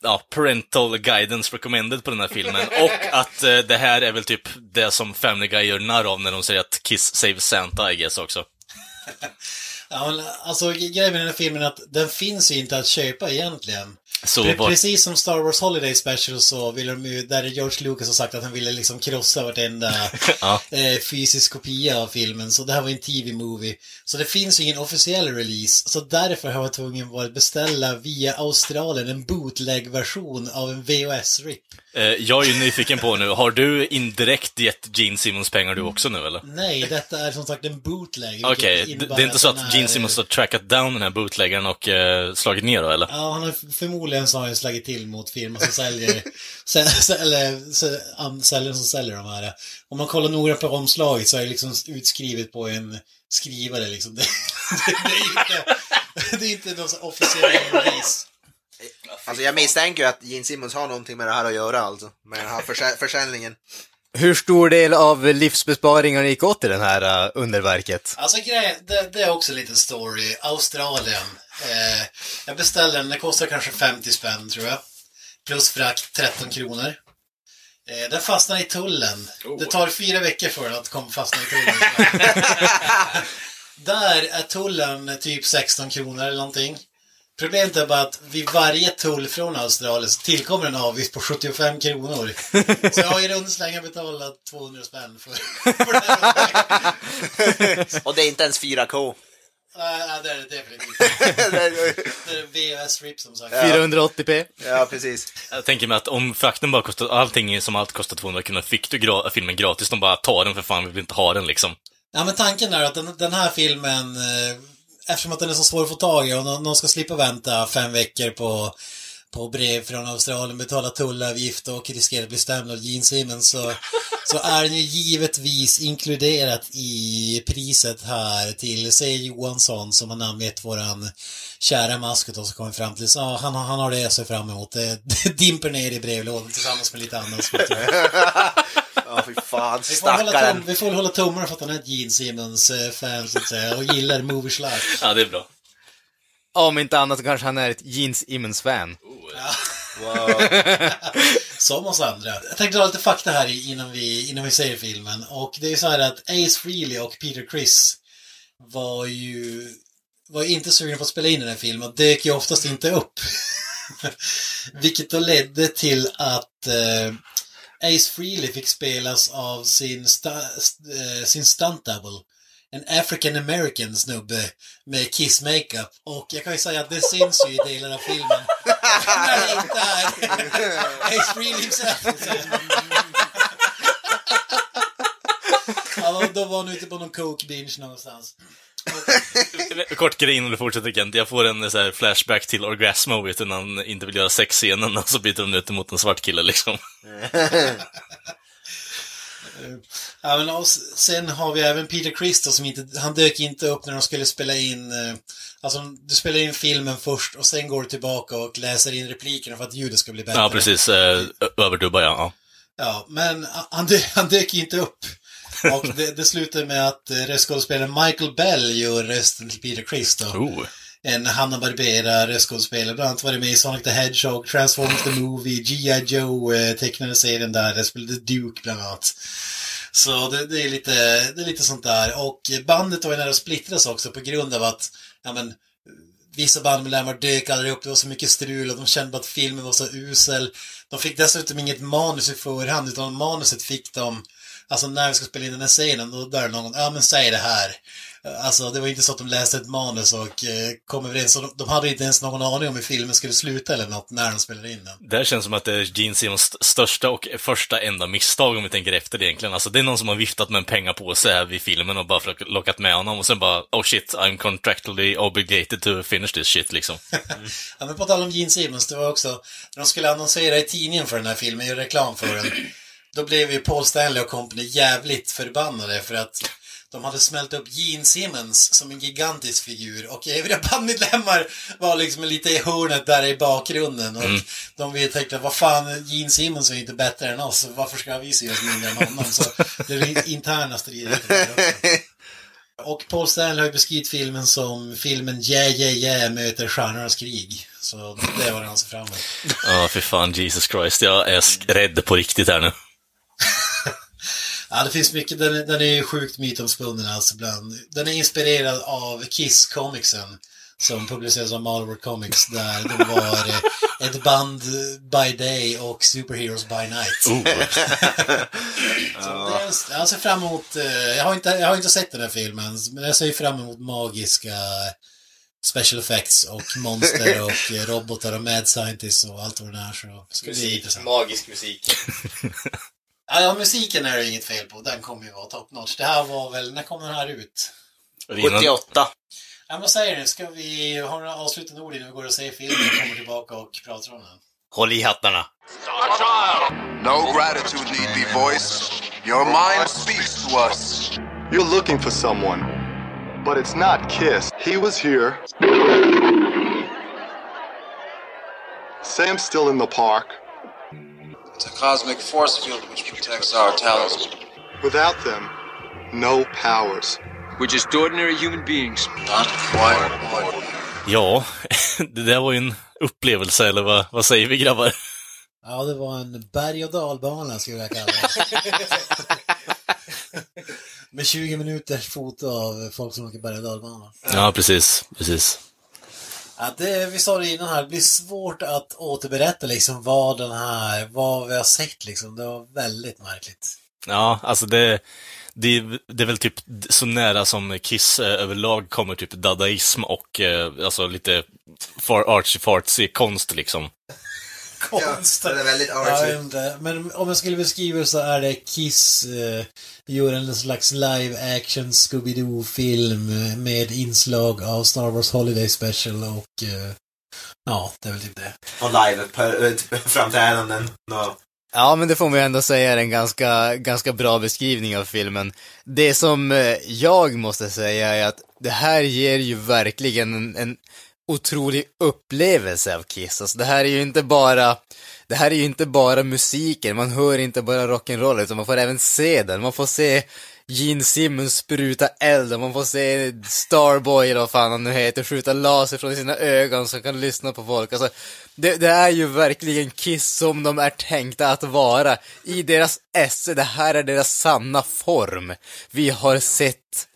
ja, parental guidance recommended på den här filmen. Och att eh, det här är väl typ det som Family Guy gör narr av när de säger att Kiss saves Santa, I guess också. Ja, men, alltså grejen med den här filmen är att den finns ju inte att köpa egentligen. Så Pre- var, Precis som Star Wars Holiday Special så ville de ju, där George Lucas har sagt att han ville liksom krossa vartenda Ja. eh, fysisk kopia av filmen. Så det här var en TV-movie. Så det finns ju ingen officiell release. Så därför har jag tvungen att beställa via Australien en bootleg-version av en VHS-rip. Eh, jag är ju nyfiken på nu, har du indirekt gett Gene Simmons pengar du också nu eller? Nej, detta är som sagt en bootleg. Okej, det, innebär det är inte så att Gene Simmons har trackat down den här bootleggaren och eh, slagit ner då, eller? Ja, han har förmodligen så har han slagit till mot firman som säljer, sä, sä, eller säljaren som säljer de här. Om man kollar noga på omslaget så är det liksom utskrivet på en skrivare liksom. Det, det, det är inte, det är inte någon officiell release. Alltså jag misstänker ju att Gene Simmons har någonting med det här att göra alltså. Med den här försä- försäljningen. Hur stor del av livsbesparingarna gick åt till den här uh, underverket? Alltså grejen, det, det är också en liten story. Australien. Eh, jag beställde den, det kostar kanske 50 spänn tror jag. Plus frakt 13 kronor. Eh, den fastnar i tullen. Det tar fyra veckor för den att komma fastna i tullen. Där är tullen typ 16 kronor eller någonting. Problemet är bara att vid varje tull från Australien så tillkommer en avgift på 75 kronor. Så jag har i runda slängar betalat 200 spänn för, för det här. Och det är inte ens 4K. Nej, det är det definitivt inte. Det är VHS-RIP som sagt. 480p? ja, precis. Jag tänker mig att om frakten bara kostar, allting som allt kostar 200 kronor, fick du gra- filmen gratis, de bara tar den för fan, vi vill inte ha den liksom. Ja, men tanken är att den, den här filmen, eh, eftersom att den är så svår att få tag i och någon, ska slippa vänta fem veckor på, på brev från Australien, betala tullavgift och riskera att bli stämd av Gene Simmons så, så är den ju givetvis inkluderat i priset här till C. Johansson som har namngett våran kära maskot och så kommer fram till så ja, han, har- han har det att se fram emot. Det, det dimper ner i brevlådan tillsammans med lite annat. smått. Ja, fy fan. Vi får, hålla tum, vi får hålla tummarna för att han är ett Gene Simmons-fan så att säga och gillar Movie Life. Ja, det är bra. Om inte annat så kanske han är ett Jeans Immons-fan. Wow. Som oss andra. Jag tänkte dra lite fakta här innan vi, innan vi ser filmen. Och det är så här att Ace Frehley och Peter Criss var ju var ju inte sugna på att spela in den här filmen och dök ju oftast inte upp. Vilket då ledde till att eh, Ace Frehley fick spelas av sin, sta, st, eh, sin stunt double. En African American snubbe med kiss makeup. Och jag kan ju säga att det syns ju i delar av filmen. Inte är Ace Frehley himself. så att säga. Ja, då- var han ute på någon coke binge någonstans. Kort grej innan du fortsätter Kent. Jag får en så här flashback till Orgasmo, vet du, när han inte vill göra sexscenen och så byter de ut mot en svart kille liksom. Ja, men och sen har vi även Peter Cristo som inte, han dök inte upp när de skulle spela in, eh, alltså du spelar in filmen först och sen går du tillbaka och läser in replikerna för att ljudet ska bli bättre. Ja, precis. Eh, överdubba, ja. ja. Men han, dö- han dök inte upp. Och det, det slutar med att eh, röstskådespelaren Michael Bell gör rösten till Peter Cristo. Oh. En Hanna-Barbera röstskådespelare. Bland annat var det med i Sonic the Hedgehog, Transformers the Movie, G.I. Joe eh, tecknade serien där. Jag spelade Duke bland annat. Så det, det, är lite, det är lite sånt där. Och bandet var ju nära att splittras också på grund av att, ja men, vissa bandmedlemmar dök aldrig upp, det var så mycket strul och de kände att filmen var så usel. De fick dessutom inget manus i förhand, utan manuset fick de, alltså när vi ska spela in den här scenen, då där någon, ja men säg det här. Alltså det var inte så att de läste ett manus och eh, kom överens, de, de hade inte ens någon aning om hur filmen skulle sluta eller något när de spelade in den. Det här känns som att det är Gene Simmons st- största och första enda misstag om vi tänker efter det egentligen. Alltså det är någon som har viftat med en pengapåse här vid filmen och bara för lockat med honom och sen bara oh shit, I'm contractually obligated to finish this shit liksom. Ja, men på tal om Gene Simmons, det var också, när de skulle annonsera i tidningen för den här filmen, göra reklam för den, då blev ju Paul Stanley och company jävligt förbannade för att de hade smält upp Gene Simmons som en gigantisk figur och övriga bandmedlemmar var liksom lite i hörnet där i bakgrunden och de vi tänkte vad fan, Gene Simmons är inte bättre än oss, varför ska vi se oss mindre än honom? Så det är interna strider. Och Paul Stanley har beskrivit filmen som filmen Yeah Yeah Yeah möter Stjärnornas krig. Så det var det han ser fram emot. Ja, för fan, Jesus Christ. Jag är rädd på riktigt här nu. Ja, det finns mycket, den, är- den är ju sjukt mytomspunnen alltså bland. Den är inspirerad av Kiss-comicsen som publiceras av Marvel Comics där de var eh, ett band by day och superheroes by night. Så det jag ser fram emot, eh, jag har, inte, jag har inte sett den här filmen, men jag ser fram emot magiska special effects och monster och robotar och mad scientists och allt vad det är. Så det ska bli intressant. magisk musik. Ja, musiken är det inget fel på. Den kommer ju vara top notch. Det här var väl, när kom den här ut? 78. Ja, vad säger ni? Ska vi ha några avslutande ord innan vi går och ser filmen och kommer tillbaka och pratar om den? Håll i hattarna. No gratitude need be voiced. Your mind speaks to us. You're looking for someone, but it's not Kiss. He was here. Sam's still in the park. It's a cosmic force field which protects our talents. Without them, no powers. We're just ordinary human beings. Not quite ordinary. Ja, det där var ju en upplevelse, eller vad, vad säger vi grabbar? Ja, det var en berg och dalbana skulle jag kalla det. Med 20 minuters foto av folk som åker berg och dalbana. Ja, precis, precis. Ja, det, eh, vi sa det innan här, det blir svårt att återberätta liksom vad den här, vad vi har sett liksom. Det var väldigt märkligt. Ja, alltså det, det, det är väl typ så nära som Kiss eh, överlag kommer typ dadaism och eh, alltså lite far artsy-fartsy konst liksom. Konst. Ja, det är väldigt artsy. Men om jag skulle beskriva så är det Kiss eh, gör en slags live action Scooby-Doo-film med inslag av Star Wars Holiday Special och eh, ja, det är väl typ det. Och live-framträdanden. No. Ja, men det får man ju ändå säga är en ganska, ganska bra beskrivning av filmen. Det som eh, jag måste säga är att det här ger ju verkligen en, en otrolig upplevelse av Kiss. Alltså, det här är ju inte bara det här är ju inte bara musiken, man hör inte bara rock'n'roll, utan man får även se den. Man får se Gene Simmons spruta eld, och man får se Starboy, eller vad fan han nu heter, skjuta laser från sina ögon som kan lyssna på folk. Alltså, det, det är ju verkligen Kiss som de är tänkta att vara. I deras esse, det här är deras sanna form. Vi har sett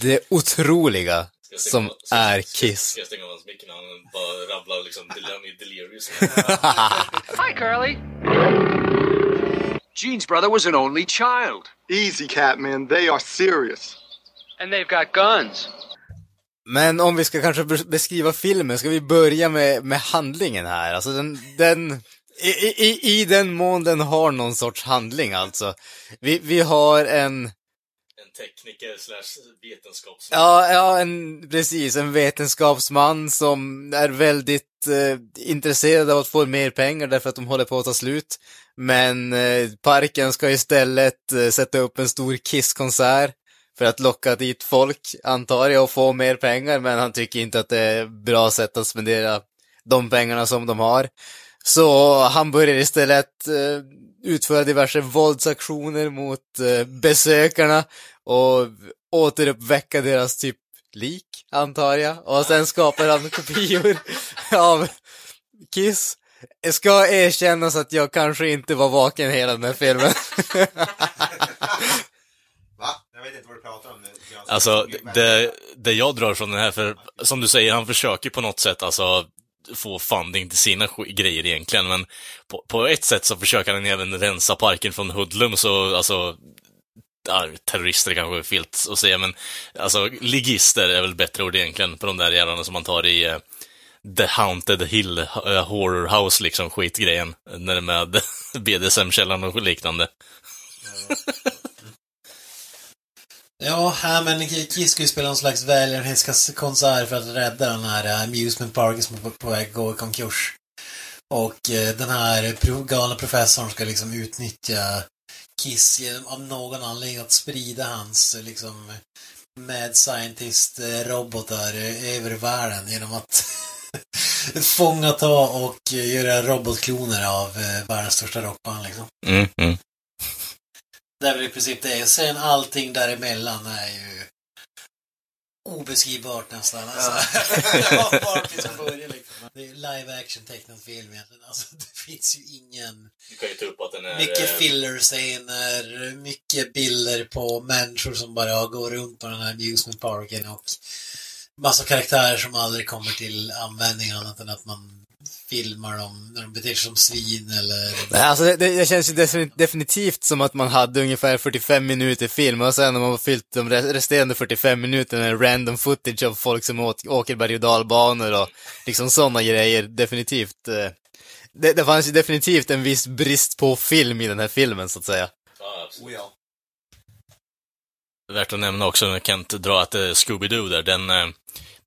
det otroliga som är Kiss. jag stänga av hans mick när han bara rabblar liksom delirious? Hi, Curly. Gene's brother was an only child, Easy, Catman. They are serious. and they've got guns. Men om vi ska kanske bes- beskriva filmen, ska vi börja med, med handlingen här? Alltså den, den i, i, i den mån den har någon sorts handling alltså. Vi, vi har En tekniker slash vetenskapsman. ja, ja, en, precis, en vetenskapsman som är väldigt eh, intresserad av att få mer pengar därför att de håller på att ta slut. Men eh, parken ska istället eh, sätta upp en stor Kiss-konsert för att locka dit folk, antar jag, och få mer pengar, men han tycker inte att det är bra sätt att spendera de pengarna som de har. Så han börjar istället eh, utföra diverse våldsaktioner mot eh, besökarna och återuppväcka deras typ lik, antar jag. Och sen skapar han kopior av Kiss. Det ska erkännas att jag kanske inte var vaken hela den här filmen. Va? Jag vet inte vad du pratar om nu. Jag- Alltså, det, det jag drar från den här, för som du säger, han försöker på något sätt alltså få funding till sina grejer egentligen, men på, på ett sätt så försöker han även rensa parken från hoodlums och alltså terrorister kanske är fel att säga, men alltså ligister är väl bättre ord egentligen på de där jävlarna som man tar i uh, The Haunted Hill uh, Horror House, liksom skitgrejen, när det är med BDSM-källan och liknande. Ja, här, men Kiss ska ju spela någon slags välgörenhetskonsert för att rädda den här eh, amusement parken som är på, väg att gå i konkurs. Och eh, den här galna professorn ska liksom utnyttja Kiss genom av någon anledning att sprida hans eh, liksom Mad Scientist-robotar eh, över världen genom att fånga, ta och göra robotkloner av världens största rockband liksom. Mm, mm. Det är väl i princip det. Sen allting däremellan är ju obeskrivbart nästan. Alltså. Ja. Liksom. Det är live action tecknad film egentligen. Alltså, det finns ju ingen... Du kan ju ta upp att den är... Mycket eh, filler-scener, mycket bilder på människor som bara går runt på den här amusement parken och massa karaktärer som aldrig kommer till användning annat än att man filmar dem när de beter sig som svin eller... Nej, alltså det, det, det känns ju defini- definitivt som att man hade ungefär 45 minuter film och sen har man fyllt de re- resterande 45 minuterna med random footage av folk som åker berg och dalbanor och liksom sådana grejer, definitivt. eh, Det, det fanns ju definitivt en viss brist på film i den här filmen, så att säga. Oh, ja. Värt att nämna också, när Kent drar att är Scooby-Doo där, den, eh,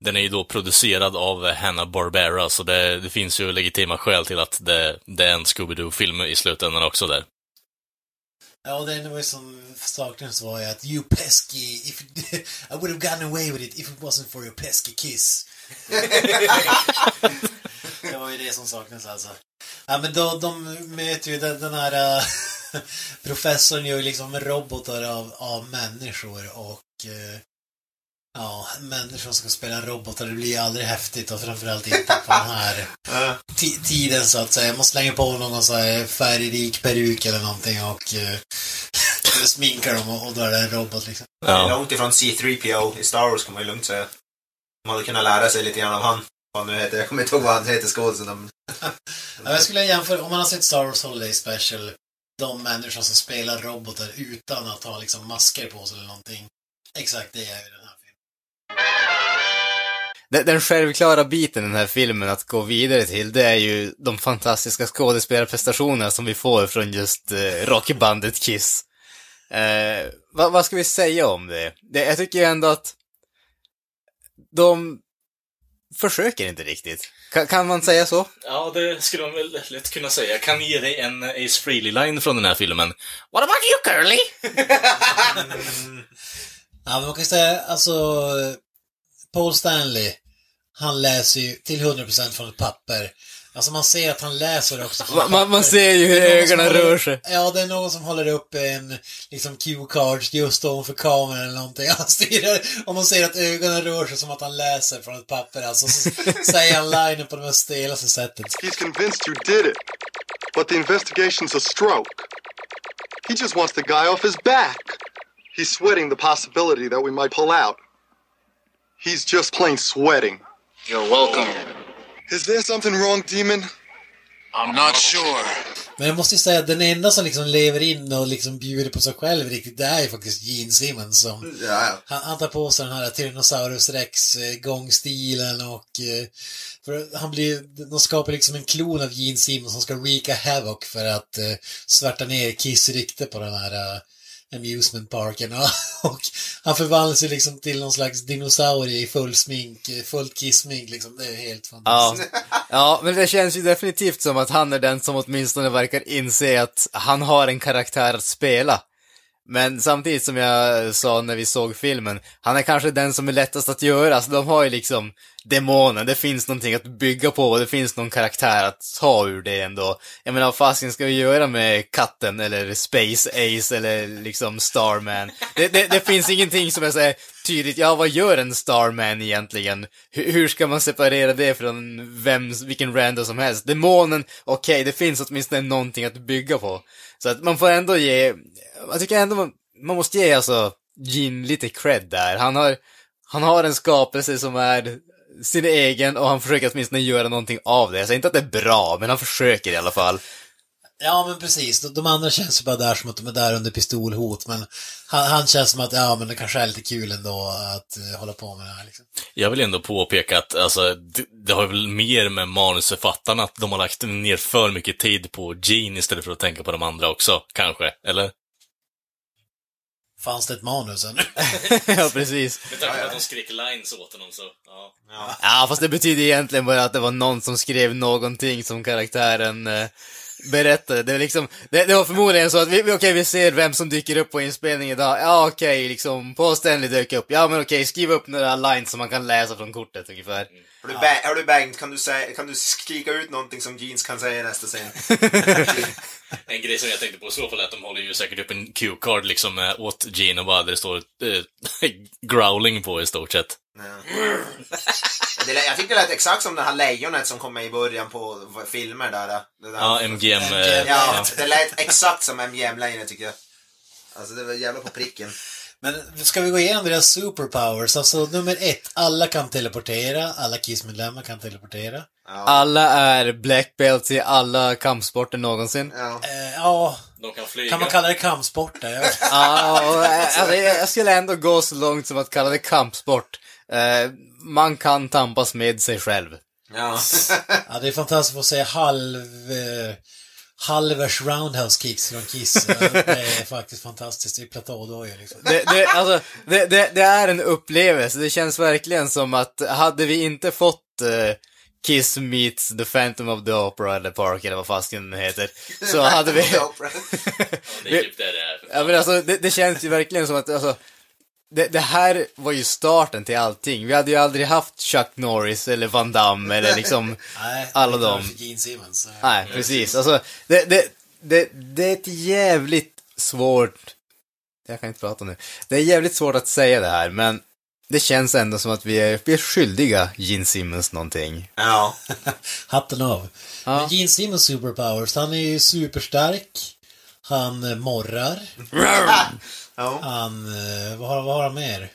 den är ju då producerad av Hanna-Barbera, så det, det finns ju legitima skäl till att det, det är en Scooby-Doo-film i slutändan också där. Ja, det enda som saknades var ju att you pesky, if I would have gotten away with it if it wasn't for your pesky kiss. det var ju det som saknades alltså. Ja, men då, de möter ju den, den här eh, professorn gör ju liksom robotar av, av människor och eh, ja, människor som ska spela robotar, det blir ju aldrig häftigt och framförallt inte på den här ti- tiden så att säga. Man slänger på någon så här färgrik peruk eller någonting och uh, sminkar dem och, och då är det en robot liksom. Ja. Långt ifrån C3PO i Star Wars kan man ju lugnt säga. Man hade kunnat lära sig lite grann av han. Vad nu heter. Jag kommer inte ihåg vad han heter, skådisen. men- Ja, jag skulle jämföra, om man har sett Star Wars Holiday Special, de människor som spelar robotar utan att ha liksom masker på sig eller någonting. Exakt det är ju den. Den, självklara biten i den här filmen att gå vidare till, det är ju de fantastiska skådespelarprestationerna som vi får från just eh, rockbandet Kiss. Eh, vad, vad ska vi säga om det? det? Jag tycker ju ändå att de försöker inte riktigt. Kan, kan man säga så? Ja, det skulle man väl lätt kunna säga. Jag kan ge dig en Ace Frehley-line från den här filmen. What about you, Curly? Ja, men man kan säga, alltså, Paul Stanley, han läser ju till 100% från ett papper. Alltså man ser att han läser också från Man, ett man, man papper. ser ju hur ögonen håller- rör sig. Ja, det är någon som håller upp en liksom cue-card just ovanför kameran eller någonting. Han stirrar och man ser att ögonen rör sig som att han läser från ett papper. Alltså, så säger han linen på det mest stelaste sättet. He's convinced you did it. But the investigation's a stroke. He just wants the guy off his back. He's sweating the possibility that we might pull out. He's just plain sweating. You're welcome. Is there something wrong, Demon? I'm not sure. Men jag måste ju säga att den enda som liksom lever in och liksom bjuder på sig själv riktigt, det är ju faktiskt Gene Simmons som Ja. Han, han tar på sig den här Tyrannosaurus rex eh, gångstilen och eh, för han blir, de skapar liksom en klon av Gene Simmons som ska wreaka havoc för att eh, svärta ner Kiss rykte på den här eh, amusement parken och, han förvandlas ju liksom till någon slags dinosaurie i full smink, fullt kissmink liksom. Det är helt Ja. fantastiskt. ja, men det känns ju definitivt som att han är den som åtminstone verkar inse att han har en karaktär att spela. Men samtidigt som jag sa när vi såg filmen, han är kanske den som är lättast att göra. Alltså, de har ju liksom demonen, det finns någonting att bygga på och det finns någon karaktär att ta ur det ändå. Jag menar, vad fasiken ska vi göra med katten eller Space Ace eller liksom Starman? Det, det, det finns ingenting som är så tydligt, ja vad gör en Starman egentligen? H hur ska man separera det från vem, vilken random som helst? Demonen, okej, det finns åtminstone någonting att bygga på. Så att man får ändå ge, jag tycker ändå man, man måste ge alltså Gene lite cred där. Han har, han har en skapelse som är sin egen och han försöker åtminstone göra någonting av det. Jag säger inte att det är bra, men han försöker i alla fall. Ja, men precis. De, de andra känns ju bara där som att de är där under pistolhot, men han, han känns som att, ja, men det kanske är lite kul ändå att eh, hålla på med det här liksom. Jag vill ändå påpeka att alltså, det, det har väl mer med manusförfattarna att de har lagt ner för mycket tid på Gene istället för att tänka på de andra också, kanske, eller? Fanns det ett manus ännu? ja, precis. Med tanke på att de skrek lines åt honom så, ja. Ja, fast det betyder egentligen bara att det var någon som skrev någonting som karaktären eh, berättade. Det, är liksom, det, det var förmodligen så att vi, okej, vi ser vem som dyker upp på inspelning idag. Ja, okej, liksom, Paul Stanley dök upp. Ja, men okej, skriv upp några lines som man kan läsa från kortet ungefär. Har du, ba- har du Bengt, kan du, säga, kan du skrika ut någonting som Jeans kan säga i nästa scen? En grej som jag tänkte på i så fall är att de håller ju säkert upp en cue-card liksom eh, åt Gene och bara där det står eh, growling på i stort sett. Lät- jag tyckte det lät exakt som det här lejonet som kom med i början på filmer där. Det där. Ja, MGM. eh, MGM. Ja, ja. det lät exakt som MGM-lejonet tycker jag. Alltså det var jävla på pricken. Men ska vi gå igenom deras superpowers? Alltså nummer ett, alla kan teleportera, alla Kiss-medlemmar kan teleportera. Alla är black belts i alla kampsporter någonsin. Ja. Eh, ja, De kan flyga. kan man kalla det kampsport? Ja. Ja, eh, alltså, jag jag skulle ändå gå så långt som att kalla det kampsport. Eh, man kan tampas med sig själv. Ja. ja, det är fantastiskt att se halv... Eh, halvers roundhouse kicks från Kiss. Det är faktiskt fantastiskt. Det är platådojor liksom. Det, det, alltså, det, det, det är en upplevelse. Det känns verkligen som att hade vi inte fått eh, Kiss meets The Phantom of the Opera eller Park eller vad fasken den heter, så hade vi... Det är typ det det är. Ja men alltså, det, det känns ju verkligen som att, alltså, det, det här var ju starten till allting. Vi hade ju aldrig haft Chuck Norris eller Van Damme eller liksom Nej, alla det är dem. Gene Simmons. Nej, precis. Alltså, det, det, det, det är ett jävligt svårt... Jag kan inte prata nu. Det är jävligt svårt att säga det här, men det känns ändå som att vi är, vi är skyldiga Gene Simmons någonting. Ja. Hatten av. Ja. Men Gene Simmons superpowers, han är ju superstark. Han eh, morrar. ja. Han, eh, vad har, vad har han mer?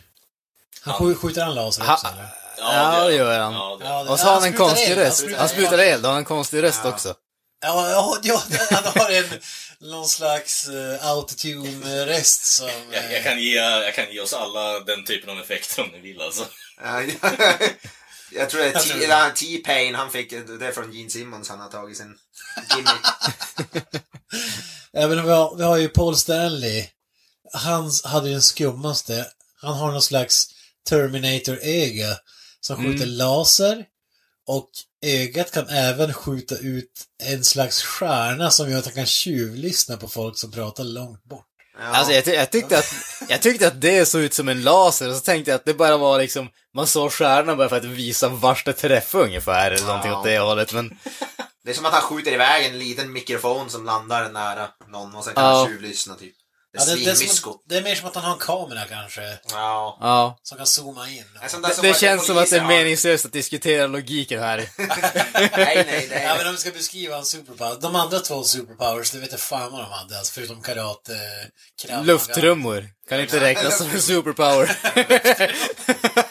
Han skj- skjuter han laser Ha- också eller? Ja, det gör han. Ja, det, Ja, det- Och så har han en konstig eld, röst. Han sprutar eld och har en konstig röst också. Ja, ja, ja, han har en, någon slags uh, autotune-röst som... jag, jag, eh, kan ge, jag kan ge oss alla den typen av effekter om ni vill alltså. Ja, Jag tror det är är T-Pain, han fick det är från Gene Simmons han har tagit sin gimmick. Även vi har, vi har ju Paul Stanley. Han hade ju den skummaste. Han har någon slags Terminator-öga som skjuter laser. Och ögat kan även skjuta ut en slags stjärna som gör att han kan tjuvlyssna på folk som pratar långt bort. Ja. Alltså jag, jag, tyckte att, jag tyckte att det såg ut som en laser och så tänkte jag att det bara var liksom, man såg stjärnan bara för att visa vars det träffade ungefär eller någonting åt det hållet men Det är som att han skjuter iväg en liten mikrofon som landar nära någon och sen kan Ja. han tjuvlyssna typ. Det är Ja, det, det, är som, det är mer som att han har en kamera kanske. Ja. ja. Som kan zooma in. Där Det, det känns som att det är meningslöst att diskutera logiken här. Nej, nej, nej. Ja men om vi ska beskriva hans superpower. De andra två superpowers, det vet jag fan vad de hade. Alltså förutom karate, krav maga. Lufttrummor kan inte räknas som en superpower.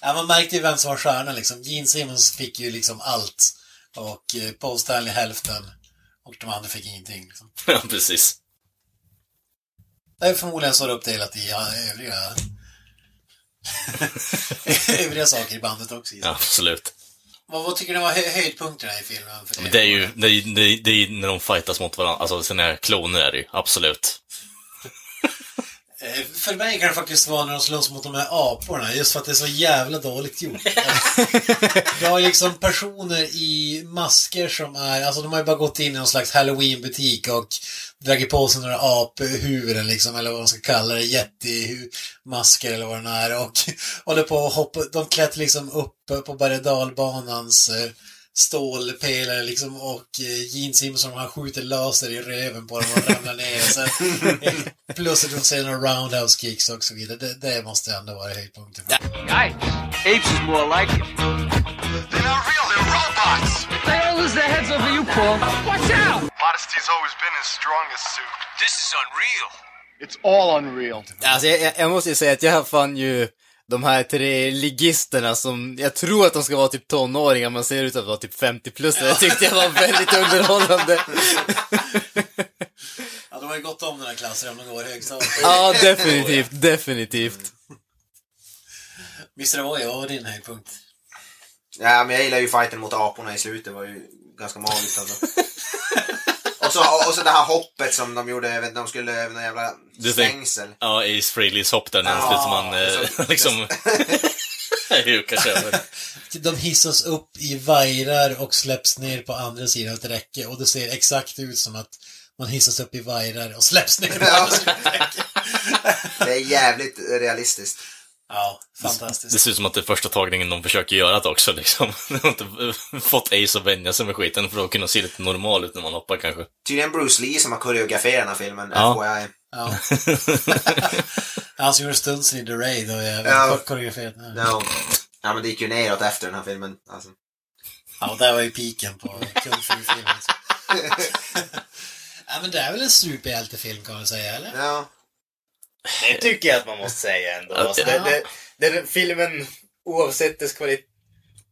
Ja, man märkte ju vem som var stjärnan liksom. Gene Simmons fick ju liksom allt. Och eh, Paul Stanley hälften. Och de andra fick ingenting. Liksom. Ja, precis. Det är förmodligen så det är uppdelat i ja, övriga... övriga saker i bandet också. Ja, absolut. Vad, vad tycker ni var hö höjdpunkterna i filmen? För Men det är ju, det är, det är, det är när de fightas mot varandra, alltså sina kloner är det ju, absolut. Eh, För mig kan det faktiskt vara när de slåss mot de här aporna, just för att det är så jävla dåligt gjort. Du har liksom personer i masker som är, alltså de har ju bara gått in i någon slags halloween-butik och dragit på sig några aphuvuden liksom, eller vad man ska kalla det, jättemasker eller vad det är och håller på och hoppa, de klättrar liksom upp på berg dalbanans eh, stålpelare liksom och eh, Gene Simpson han skjuter laser i röven på dem och ramlar ner. Så, eh, plus att de säger några roundhouse kicks och så vidare. Det, det måste ändå vara höjdpunkten. Guys, apes is more like it. They're not real, they're robots! They all lose their heads over you, Paul. Watch out! Modesty's always been his strongest suit. This is unreal. It's all unreal. Alltså jag, jag, jag måste ju säga att jag fann ju de här tre ligisterna som, jag tror att de ska vara typ tonåringar, man ser ut att vara typ 50 plus. Det tyckte jag var väldigt underhållande. Ja, de har ju gått om den här klassen om de går högstadiet. Ja, definitivt, definitivt. Mr. Avoya, vad var din höjdpunkt? Ja, men jag gillar ju fighten mot aporna i slutet, det var ju ganska magiskt alltså. Och så, och så det här hoppet som de gjorde, jag vet inte, de skulle över någon jävla stängsel. Ja, Ace Frehleys hopp där när Ja, som han eh, så- liksom hukar sig över. De hissas upp i vajrar och släpps ner på andra sidan av ett räcke och det ser exakt ut som att man hissas upp i vajrar och släpps ner på andra sidan av ett räcke. Det är jävligt realistiskt. Ja, Det fantastiskt. ser ut som att det är första tagningen de försöker göra det också liksom. De har inte fått Ace att vänja sig med skiten för att kunna se lite normal ut när man hoppar kanske. Tydligen Bruce Lee som har koreograferat den här filmen, Ja. FYI. Ja. Han som gjorde stunsen i The Raid och jag Ja. koreograferat. Ja. Ja, men det gick ju neråt efter den här filmen. Alltså. ja, och där var ju piken på kung fu-filmen. ja, men det är väl en superhjältefilm kan man säga, eller? Ja. Det tycker jag att man måste säga ändå. Alltså, det, det, den filmen, oavsett dess kvalitet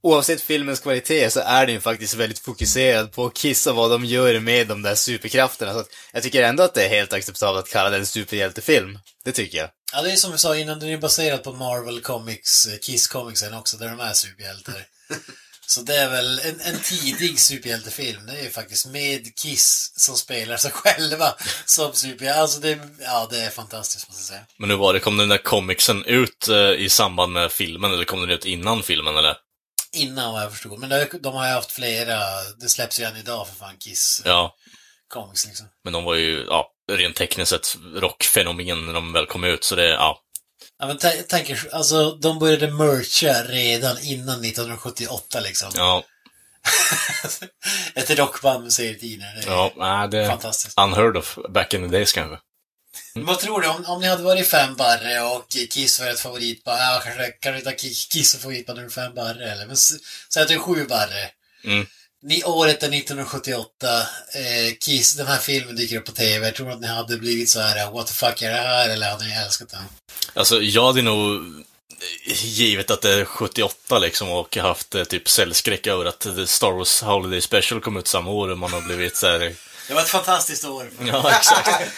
Oavsett filmens kvalitet så är den ju faktiskt väldigt fokuserad på Kiss och vad de gör med de där superkrafterna. Så att jag tycker ändå att det är helt acceptabelt att kalla den en superhjältefilm. Det tycker jag. Ja, det är som vi sa innan, den är baserad på Marvel Comics, eh, Kiss-comicsen också, där de är superhjältar. Så det är väl en, en tidig superhjältefilm. Det är ju faktiskt med Kiss som spelar sig själva som superhjältar. Alltså det, ja, det är fantastiskt måste jag säga. Men hur var det, kom den där comicsen ut eh, i samband med filmen eller kom den ut innan filmen eller? Innan vad jag förstod. Men det, de har ju haft flera, det släpps ju än idag för fan Kiss Ja, Comics liksom. men de var ju, ja, rent tekniskt sett rockfenomen när de väl kom ut, så det, ja. Ja men tä- tänk er, alltså de började mercha redan innan 1978 liksom. Ja, Ett rockband med serietidningar. Det är ja, nej, det... fantastiskt. Unheard of back in the days kanske. Vad tror du, om, om ni hade varit fem barre och Kiss var ett favoritband, ja kanske, kanske inte Kiss är favoritband nummer fem barre eller, men säg att det är sju barre. Mm. Ni, året är 1978, eh, Kiss, den här filmen dyker upp på TV, tror du att ni hade blivit så här, what the fuck är det här, eller hade ni älskat den? Alltså, jag hade nog, givet att det är 78 liksom, och haft eh, typ cellskräck över att Star Wars Holiday Special kom ut samma år och man har blivit så här Det var ett fantastiskt år. Ja, exakt.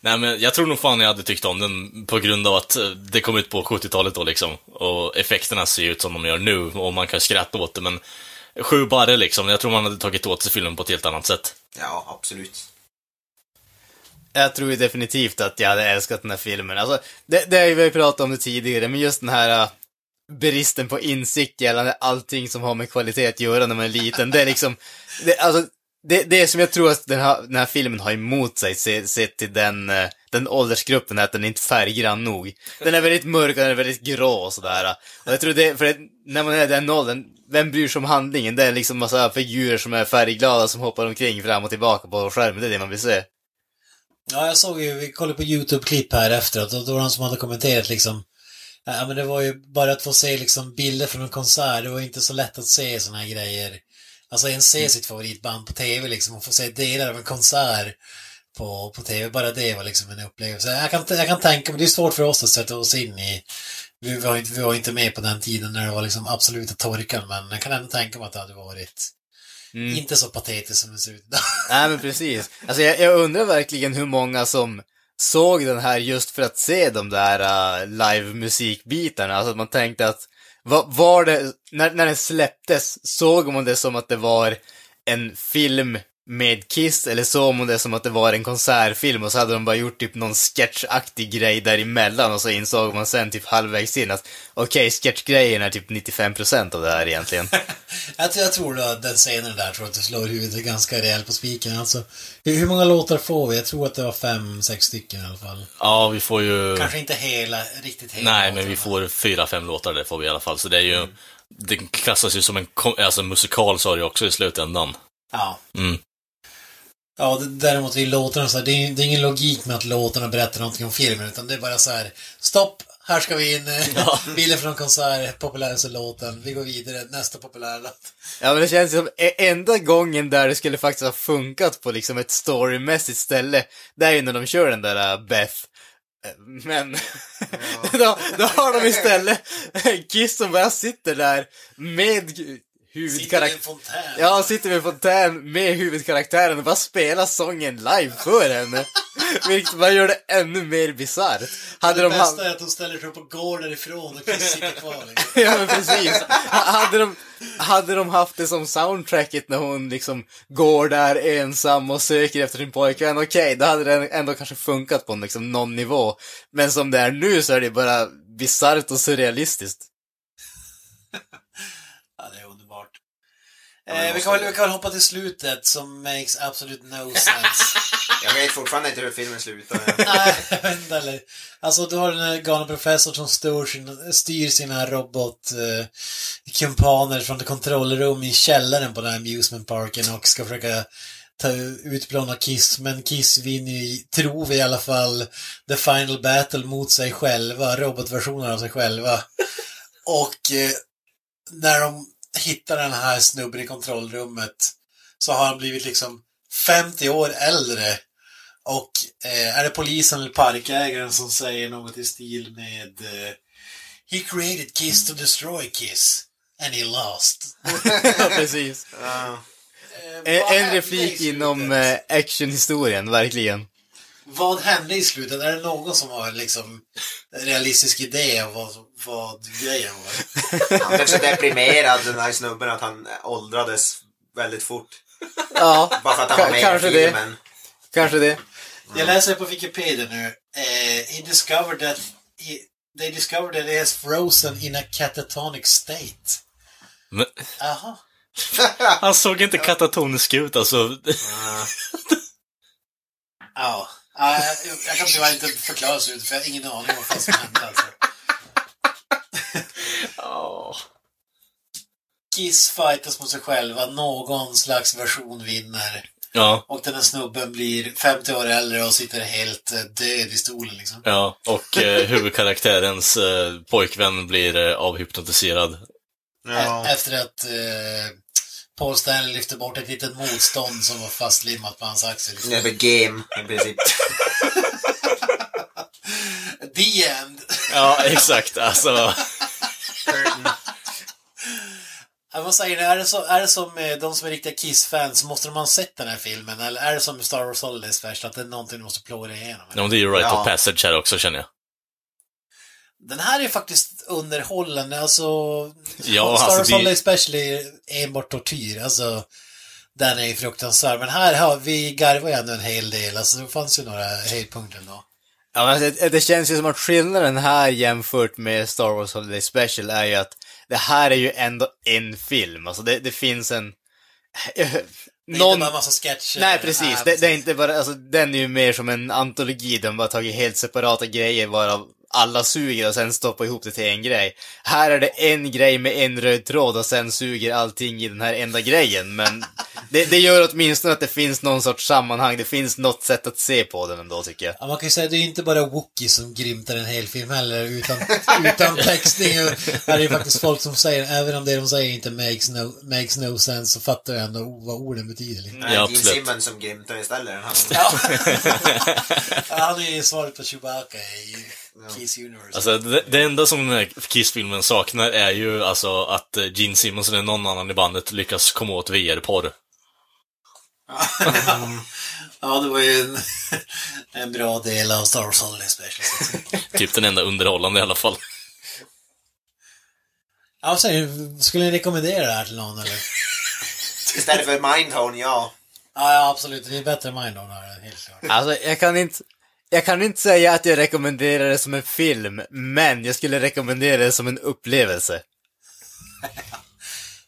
Nej, men jag tror nog fan jag hade tyckt om den på grund av att eh, det kom ut på 70-talet då liksom. Och effekterna ser ut som de gör nu och man kan skratta åt det, men sju barre liksom. Jag tror man hade tagit åt sig filmen på ett helt annat sätt. Ja, absolut. Jag tror ju definitivt att jag hade älskat den här filmen. Alltså, det, det har ju vi pratat om det tidigare, men just den här uh, bristen på insikt gällande allting som har med kvalitet att göra när man är liten, det är liksom, det, alltså, det, det som jag tror att den här, den här filmen har emot sig, se- sett till den, eh, den åldersgruppen, är att den är inte färggrann nog. Den är väldigt mörk och den är väldigt grå och sådär. Och jag tror det, för det, när man är den åldern, vem bryr sig om handlingen? Det är liksom massa figurer som är färgglada som hoppar omkring fram och tillbaka på skärmen, det är det man vill se. Ja, jag såg ju, vi kollade på YouTube-klipp här efteråt och då var det någon som hade kommenterat liksom Ja, men det var ju bara att få se liksom bilder från en konsert, det var inte så lätt att se sådana här grejer. Alltså en se sitt favoritband på TV liksom och få se delar av en konsert på, på TV, bara det var liksom en upplevelse. Jag kan, jag kan tänka mig, det är svårt för oss att sätta oss in i vi var, inte, vi var inte med på den tiden när det var liksom absoluta torkan, men jag kan ändå tänka mig att det hade varit Mm. inte så patetiskt som det ser ut idag. Nej men precis. Alltså jag, jag undrar verkligen hur många som såg den här just för att se de där uh, live-musikbitarna. Alltså att man tänkte att, va, var det, när, när den släpptes, såg man det som att det var en film med Kiss, eller såg man det som att det var en konsertfilm och så hade de bara gjort typ någon sketchaktig grej däremellan och så insåg man sen typ halvvägs in att okej, sketchgrejen är typ 95% av det här egentligen. Jag, tror- jag tror då att den scenen där tror att du slår huvudet ganska rejält på spiken. Alltså, hur, hur många låtar får vi? Jag tror att det var fem, sex stycken i alla fall. Ja, vi får ju... Kanske inte hela, riktigt hela. Nej, men vi får fyra, fem låtar det får vi i alla fall. Så det är ju... Det klassas ju som en alltså, musikal sa det också i slutändan. Ja. Mm. Ja, däremot är låtarna så här, det, är, det är ingen logik med att låtarna berättar någonting om filmen, utan det är bara så här, stopp, här ska vi in, eh, bilder från konsert, populäraste låten, vi går vidare, nästa populära låt. Ja men det känns som e- enda gången där det skulle faktiskt ha funkat på liksom ett storymässigt ställe, det är ju när de kör den där uh, Beth. Eh, Men då, då har de istället Kiss som bara sitter där med i huvudkaraktären. Ja, han sitter vid en fontän med huvudkaraktären och bara spelar sången live för henne. Vilket bara gör det ännu mer bisarrt. Hade det de bästa är att de ställer sig upp och går därifrån och Kiss sitter kvar. Liksom. Ja men precis. Ha- Hade de, hade de haft det som soundtracket när hon liksom går där ensam och söker efter sin pojkvän, okej, då hade det ändå kanske funkat på liksom någon nivå. Men som det är nu så är det bara bisarrt och surrealistiskt. Ja, det. Eh, vi, kan väl, vi kan väl hoppa till slutet som makes absolute no sense. Jag vet fortfarande inte hur filmen slutar. Nej, jag vet inte heller. Alltså, du har den här galna professorn som styr, sin, styr sina robotkumpaner från ett kontrollrum i källaren på den här amusement parken och ska försöka ta utplåna Kiss, men Kiss vinner ju, tror vi i alla fall, the final battle mot sig själva, robotversioner av sig själva. Och eh, när de hittar den här snubben i kontrollrummet så har han blivit liksom 50 år äldre och eh, är det polisen eller parkägaren som säger något i stil med eh, He created Kiss to destroy Kiss and he lost. precis. Eh, En, en replik inom eh, actionhistorien, verkligen. Vad hände i slutet? Är det någon som har liksom en realistisk idé av vad, vad grejen var? Han blev så deprimerad den här snubben att han åldrades väldigt fort. Ja, Bara för att han var med i kanske det. filmen. Kanske det. Jag läser på Wikipedia nu. Eh, he discovered that he, they discovered that he has frozen in a catatonic state. Men, Jaha. han såg inte katatonisk ut alltså. Ja. Ja, jag, jag kan tyvärr inte förklara slutet för jag har ingen aning om vad som hände alltså. Kiss fightas mot sig själva, någon slags version vinner. Ja, Och den här snubben blir 50 år äldre och sitter helt eh, död i stolen liksom. ja. Och eh, huvudkaraktärens eh, pojkvän blir eh, avhypnotiserad. E- Efter att eh, Paul Stanley lyfte bort ett litet motstånd som var fastlimmat på hans axel. Det är väl game i princip. The end! Ja, exakt. Alltså, Jag måste säga, är det, så, är det som eh, de som är riktiga Kiss-fans, måste de ha sett den här filmen? Eller är det som Star Wars Holiday Special, att det är någonting du måste plåga igenom? ja, men det är ju right Ja. of passage här också känner jag. Den här är faktiskt underhållande, alltså... Ja, Star alltså, Wars det- Holiday Special är enbart tortyr, alltså... Den är ju fruktansvärd, men här har vi garvar ju ändå en hel del, alltså det fanns ju några höjdpunkter ändå. Ja, men det, det känns ju som att skillnaden här jämfört med Star Wars Holiday Special är ju att det här är ju ändå en film. Alltså det, det finns en... Det är Någon... inte bara en massa sketcher. Nej, precis. Nej, Det, det är inte bara, alltså den är ju mer som en antologi, den bara tagit helt separata grejer varav alla suger och sen stoppar ihop det till en grej. Här är det en grej med en röd tråd och sen suger allting i den här enda grejen, men det, det gör åtminstone att det finns någon sorts sammanhang, det finns något sätt att se på den ändå tycker jag. Ja, man kan ju säga att det är inte bara Wookie som grymtar en hel film heller, utan, utan textning. Här är ju faktiskt folk som säger, även om det de säger inte makes no, makes no sense, så fattar jag ändå vad orden betyder. Liksom. Ja, Gene absolut. Simmons som grymtar istället. Han, Ja. ja, han är ju svaret på Chewbacca i Kiss Universe. Alltså, det, det enda som den här Kiss-filmen saknar är ju alltså att eh, Gene Simmons eller någon annan i bandet lyckas komma åt VR-porr. ja, det var ju en, en bra del av Star Wars Holiday Special. så. Typ den enda underhållande i alla fall. Ja, du? Skulle ni rekommendera det här till någon eller? istället för Mindhorn, ja. Ja, ja absolut. Det är bättre än Mindhorn här, helt klart. Alltså, jag kan inte... Jag kan inte säga att jag rekommenderar det som en film, men jag skulle rekommendera det som en upplevelse.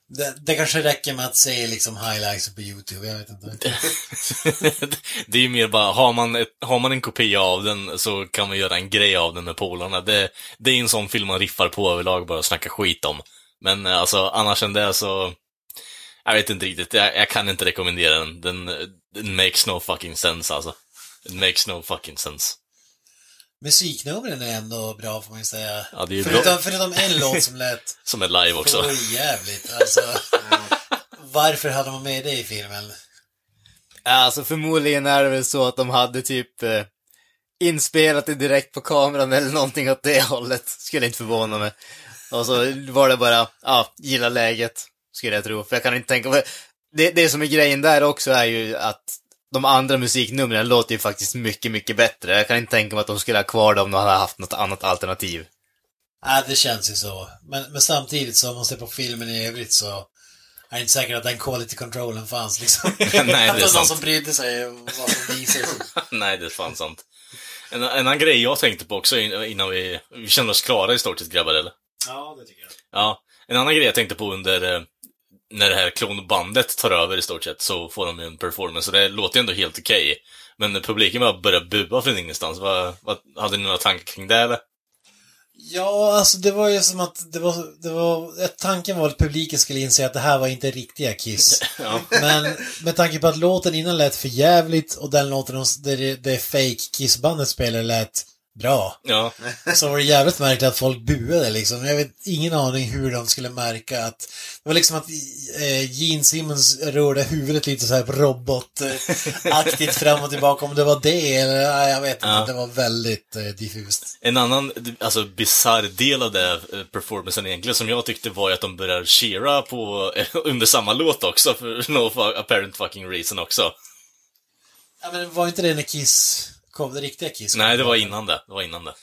Det, det kanske räcker med att se liksom highlights på YouTube, jag vet inte. det är ju mer bara, har man, ett, har man en kopia av den så kan man göra en grej av den med polarna. Det, det är en sån film man riffar på överlag bara och snackar skit om. Men eh, alltså, annars än det så... Jag vet inte riktigt, jag, jag kan inte rekommendera den. den. Den makes no fucking sense alltså. It makes no fucking sense. Musiknumren är ändå bra får man ju säga. Ja, det är ju bra. förutom, förutom en låt som lät Som är live också. för jävligt. Alltså, varför hade man med det i filmen? Alltså förmodligen är det väl så att de hade typ eh, inspelat det direkt på kameran eller någonting åt det hållet. Skulle inte förvåna mig. Och så var det bara, ja, gilla läget. skulle jag tro. För jag kan inte tänka mig... Det, det som är grejen där också är ju att de andra musiknumren låter ju faktiskt mycket, mycket bättre. Jag kan inte tänka mig att de skulle ha kvar dem om de hade haft något annat alternativ. Nej, det känns ju så. Men, men samtidigt så, om man ser på filmen i övrigt så är det inte säkert att den quality controlen fanns liksom. Nej, det är att det någon sant. som brydde sig vad som visades. Nej, det är fan sant. En, en annan grej jag tänkte på också in- innan vi, vi känner oss klara i stort sett grabbar, eller? Ja, det tycker jag. Ja, en annan grej jag tänkte på under eh, när det här klonbandet tar över i stort sett så får de ju en performance och det låter ju ändå helt okej. Men publiken bara börjar bua från ingenstans. Vad, vad, hade ni några tankar kring det eller? Ja, alltså det var ju som att det var, det var, tanken var att publiken skulle inse att det här var inte riktiga Kiss. Ja. Men med tanke på att låten innan lät för jävligt och den låten de- det, det, det fake Kiss-bandet spelade lät bra. Ja. Så var det jävligt märkligt att folk buade liksom. Jag vet ingen aning hur de skulle märka att det var liksom att eh, Gene Simmons rörde huvudet lite så här robotaktigt fram och tillbaka. Om det var det eller nej, jag vet inte. Ja. Det var väldigt eh, diffust. En annan, alltså bisarr del av det eh, performancen egentligen som jag tyckte var att de börjar cheera på, under samma låt också, för no apparent fucking reason också. Ja, men var inte det när Kiss kom, det riktiga Kiss? Nej, det var innan det. Det var innan det.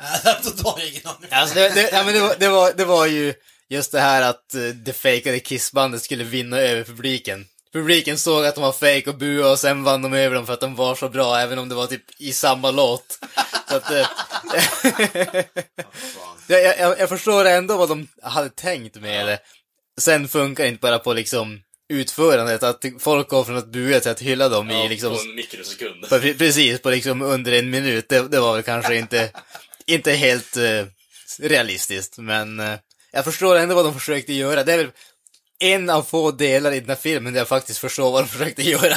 Jag ingen aning. Alltså det, det, ja, men det, var, det, var, det var ju just det här att uh, det fejkade Kiss-bandet skulle vinna över publiken. Publiken såg att de var fake och buade och sen vann de över dem för att de var så bra, även om det var typ i samma låt. Så att, eh, jag, jag, jag förstår ändå vad de hade tänkt med det. Sen funkar det inte bara på liksom utförandet, att folk går från att bua till att hylla dem i liksom... på en mikrosekund. På, pre- precis, på liksom under en minut. Det, det var väl kanske inte, inte helt eh, realistiskt, men eh, jag förstår ändå vad de försökte göra. Det är väl en av få delar i den här filmen där jag faktiskt förstår vad de försökte göra.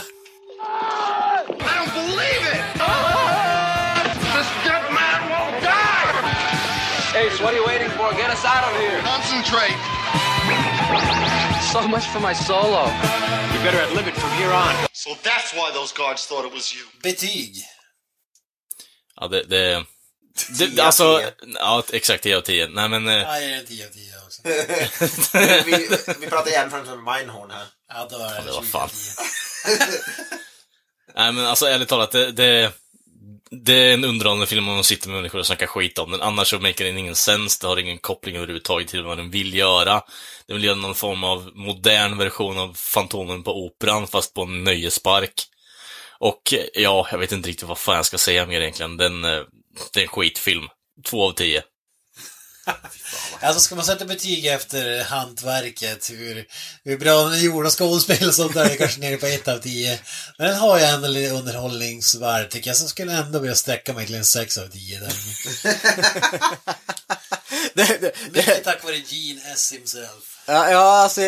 Ace, what are you waiting for? Get us out of here. Concentrate! So much for my solo. You better ad lib it from here on. So that's why those guards thought it was you. Betyg. Ja, det, det, det, 10 av alltså, 10. ja, exakt 10 av 10. Nej men, eh, Ja, jag är en 10 av 10 också. vi, vi pratar jämfört med Mindhorn här. Ja, då är det det var 20 fan. av 10. nej men alltså ärligt talat, det, det, det är en underhållande film om de sitter med människor och snackar skit om den. Annars så maker den ingen sens, det har ingen koppling överhuvudtaget till vad den vill göra. Den vill göra någon form av modern version av Fantomen på Operan, fast på en nöjespark. Och eh, ja, jag vet inte riktigt vad fan jag ska säga mer egentligen. Den, eh, det är en skitfilm. Två av tio. Alltså ska man sätta betyg efter hantverket, hur, hur bra den är gjord och skådespel och sånt där, är det kanske nere på 1 av 10. Men den har ju ändå lite underhållningsvärde tycker jag, så skulle jag ändå vilja sträcka mig till en 6 av 10 där. det, det, Mycket tack vare Gene S himself. Ja, ja alltså,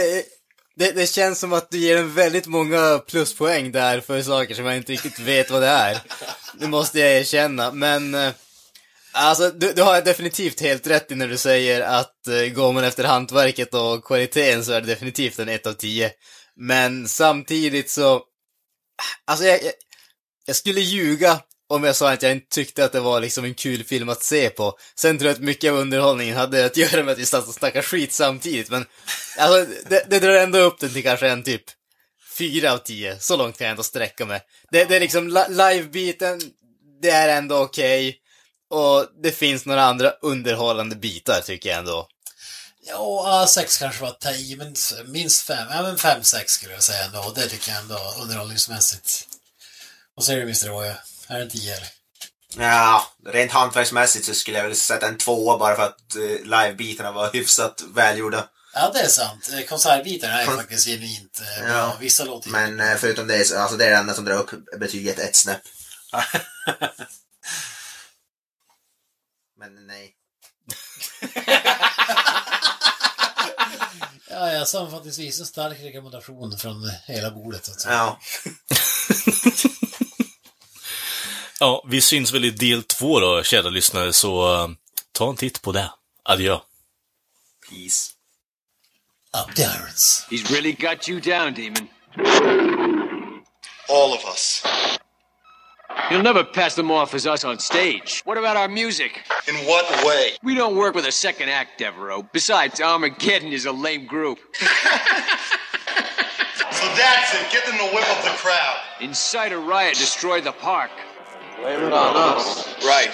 det, det känns som att du ger en väldigt många pluspoäng där för saker som jag inte riktigt vet vad det är. Det måste jag erkänna, men eh, alltså, du, du har definitivt helt rätt i när du säger att eh, går man efter hantverket och kvaliteten så är det definitivt en 1 av 10. Men samtidigt så, alltså jag, jag, jag skulle ljuga om jag sa att jag inte tyckte att det var liksom en kul film att se på. Sen tror jag att mycket av underhållningen hade att göra med att vi satt och snackade skit samtidigt, men alltså, det, det drar ändå upp den till kanske en typ fyra av tio. Så långt kan jag ändå sträcka mig. Det, det är liksom li- live-biten, det är ändå okej. Och det finns några andra underhållande bitar tycker jag ändå. Ja, 6 kanske var att ta i, men minst 5. Ja, men 5-6 skulle jag säga ändå. Det tycker jag ändå underhållningsmässigt. Vad säger du Mr. Roya? Är det en 10 eller? Ja, rent hantverksmässigt så skulle jag väl sätta en tvåa bara för att uh, live-bitarna var hyfsat välgjorda. Ja, det är sant. Eh, Konsertbitarna är Kon- faktiskt genuint eh, bra. Ja. Vissa låter Men eh, förutom det, så- alltså det är det enda som drar upp betyget ett snäpp. Men nej. Ja, ja, sammanfattningsvis en stark rekommendation från hela bordet. Alltså. Ja. Ja, vi syns väl i del två då, kära lyssnare, så eh, ta en titt på det. Adjö. Peace. Up the irons. He's really got you down, Demon. All of us. You'll never pass them off as us on stage. What about our music? In what way? We don't work with a second act, Devereaux. Besides, Armageddon is a lame group. So that's it. Get them to whip up the crowd. Incite a riot, destroy the park. Blame it on us. Right.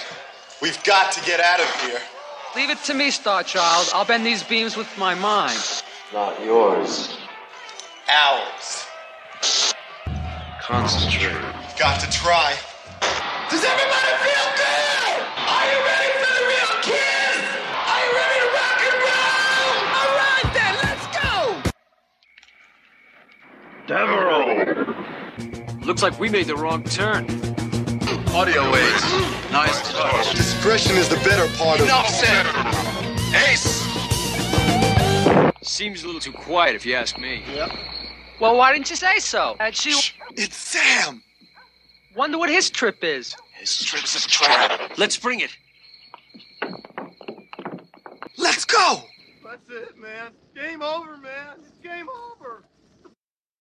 We've got to get out of here. Leave it to me, Starchild. I'll bend these beams with my mind. Not yours. Ours. Concentrate. Got to try. Does everybody feel good? Are you ready for the real kiss? Are you ready to rock and roll? All right then, let's go. Devereaux! Looks like we made the wrong turn. Audio waves. Nice touch. Discretion is the better part of. Enough said. Ace. Seems a little too quiet, if you ask me. Yep. Well, why didn't you say so? And she It's Sam. wonder what his trip is. This trip's a trap. Let's bring it. Let's go! That's it, man. Game over, man. It's game over.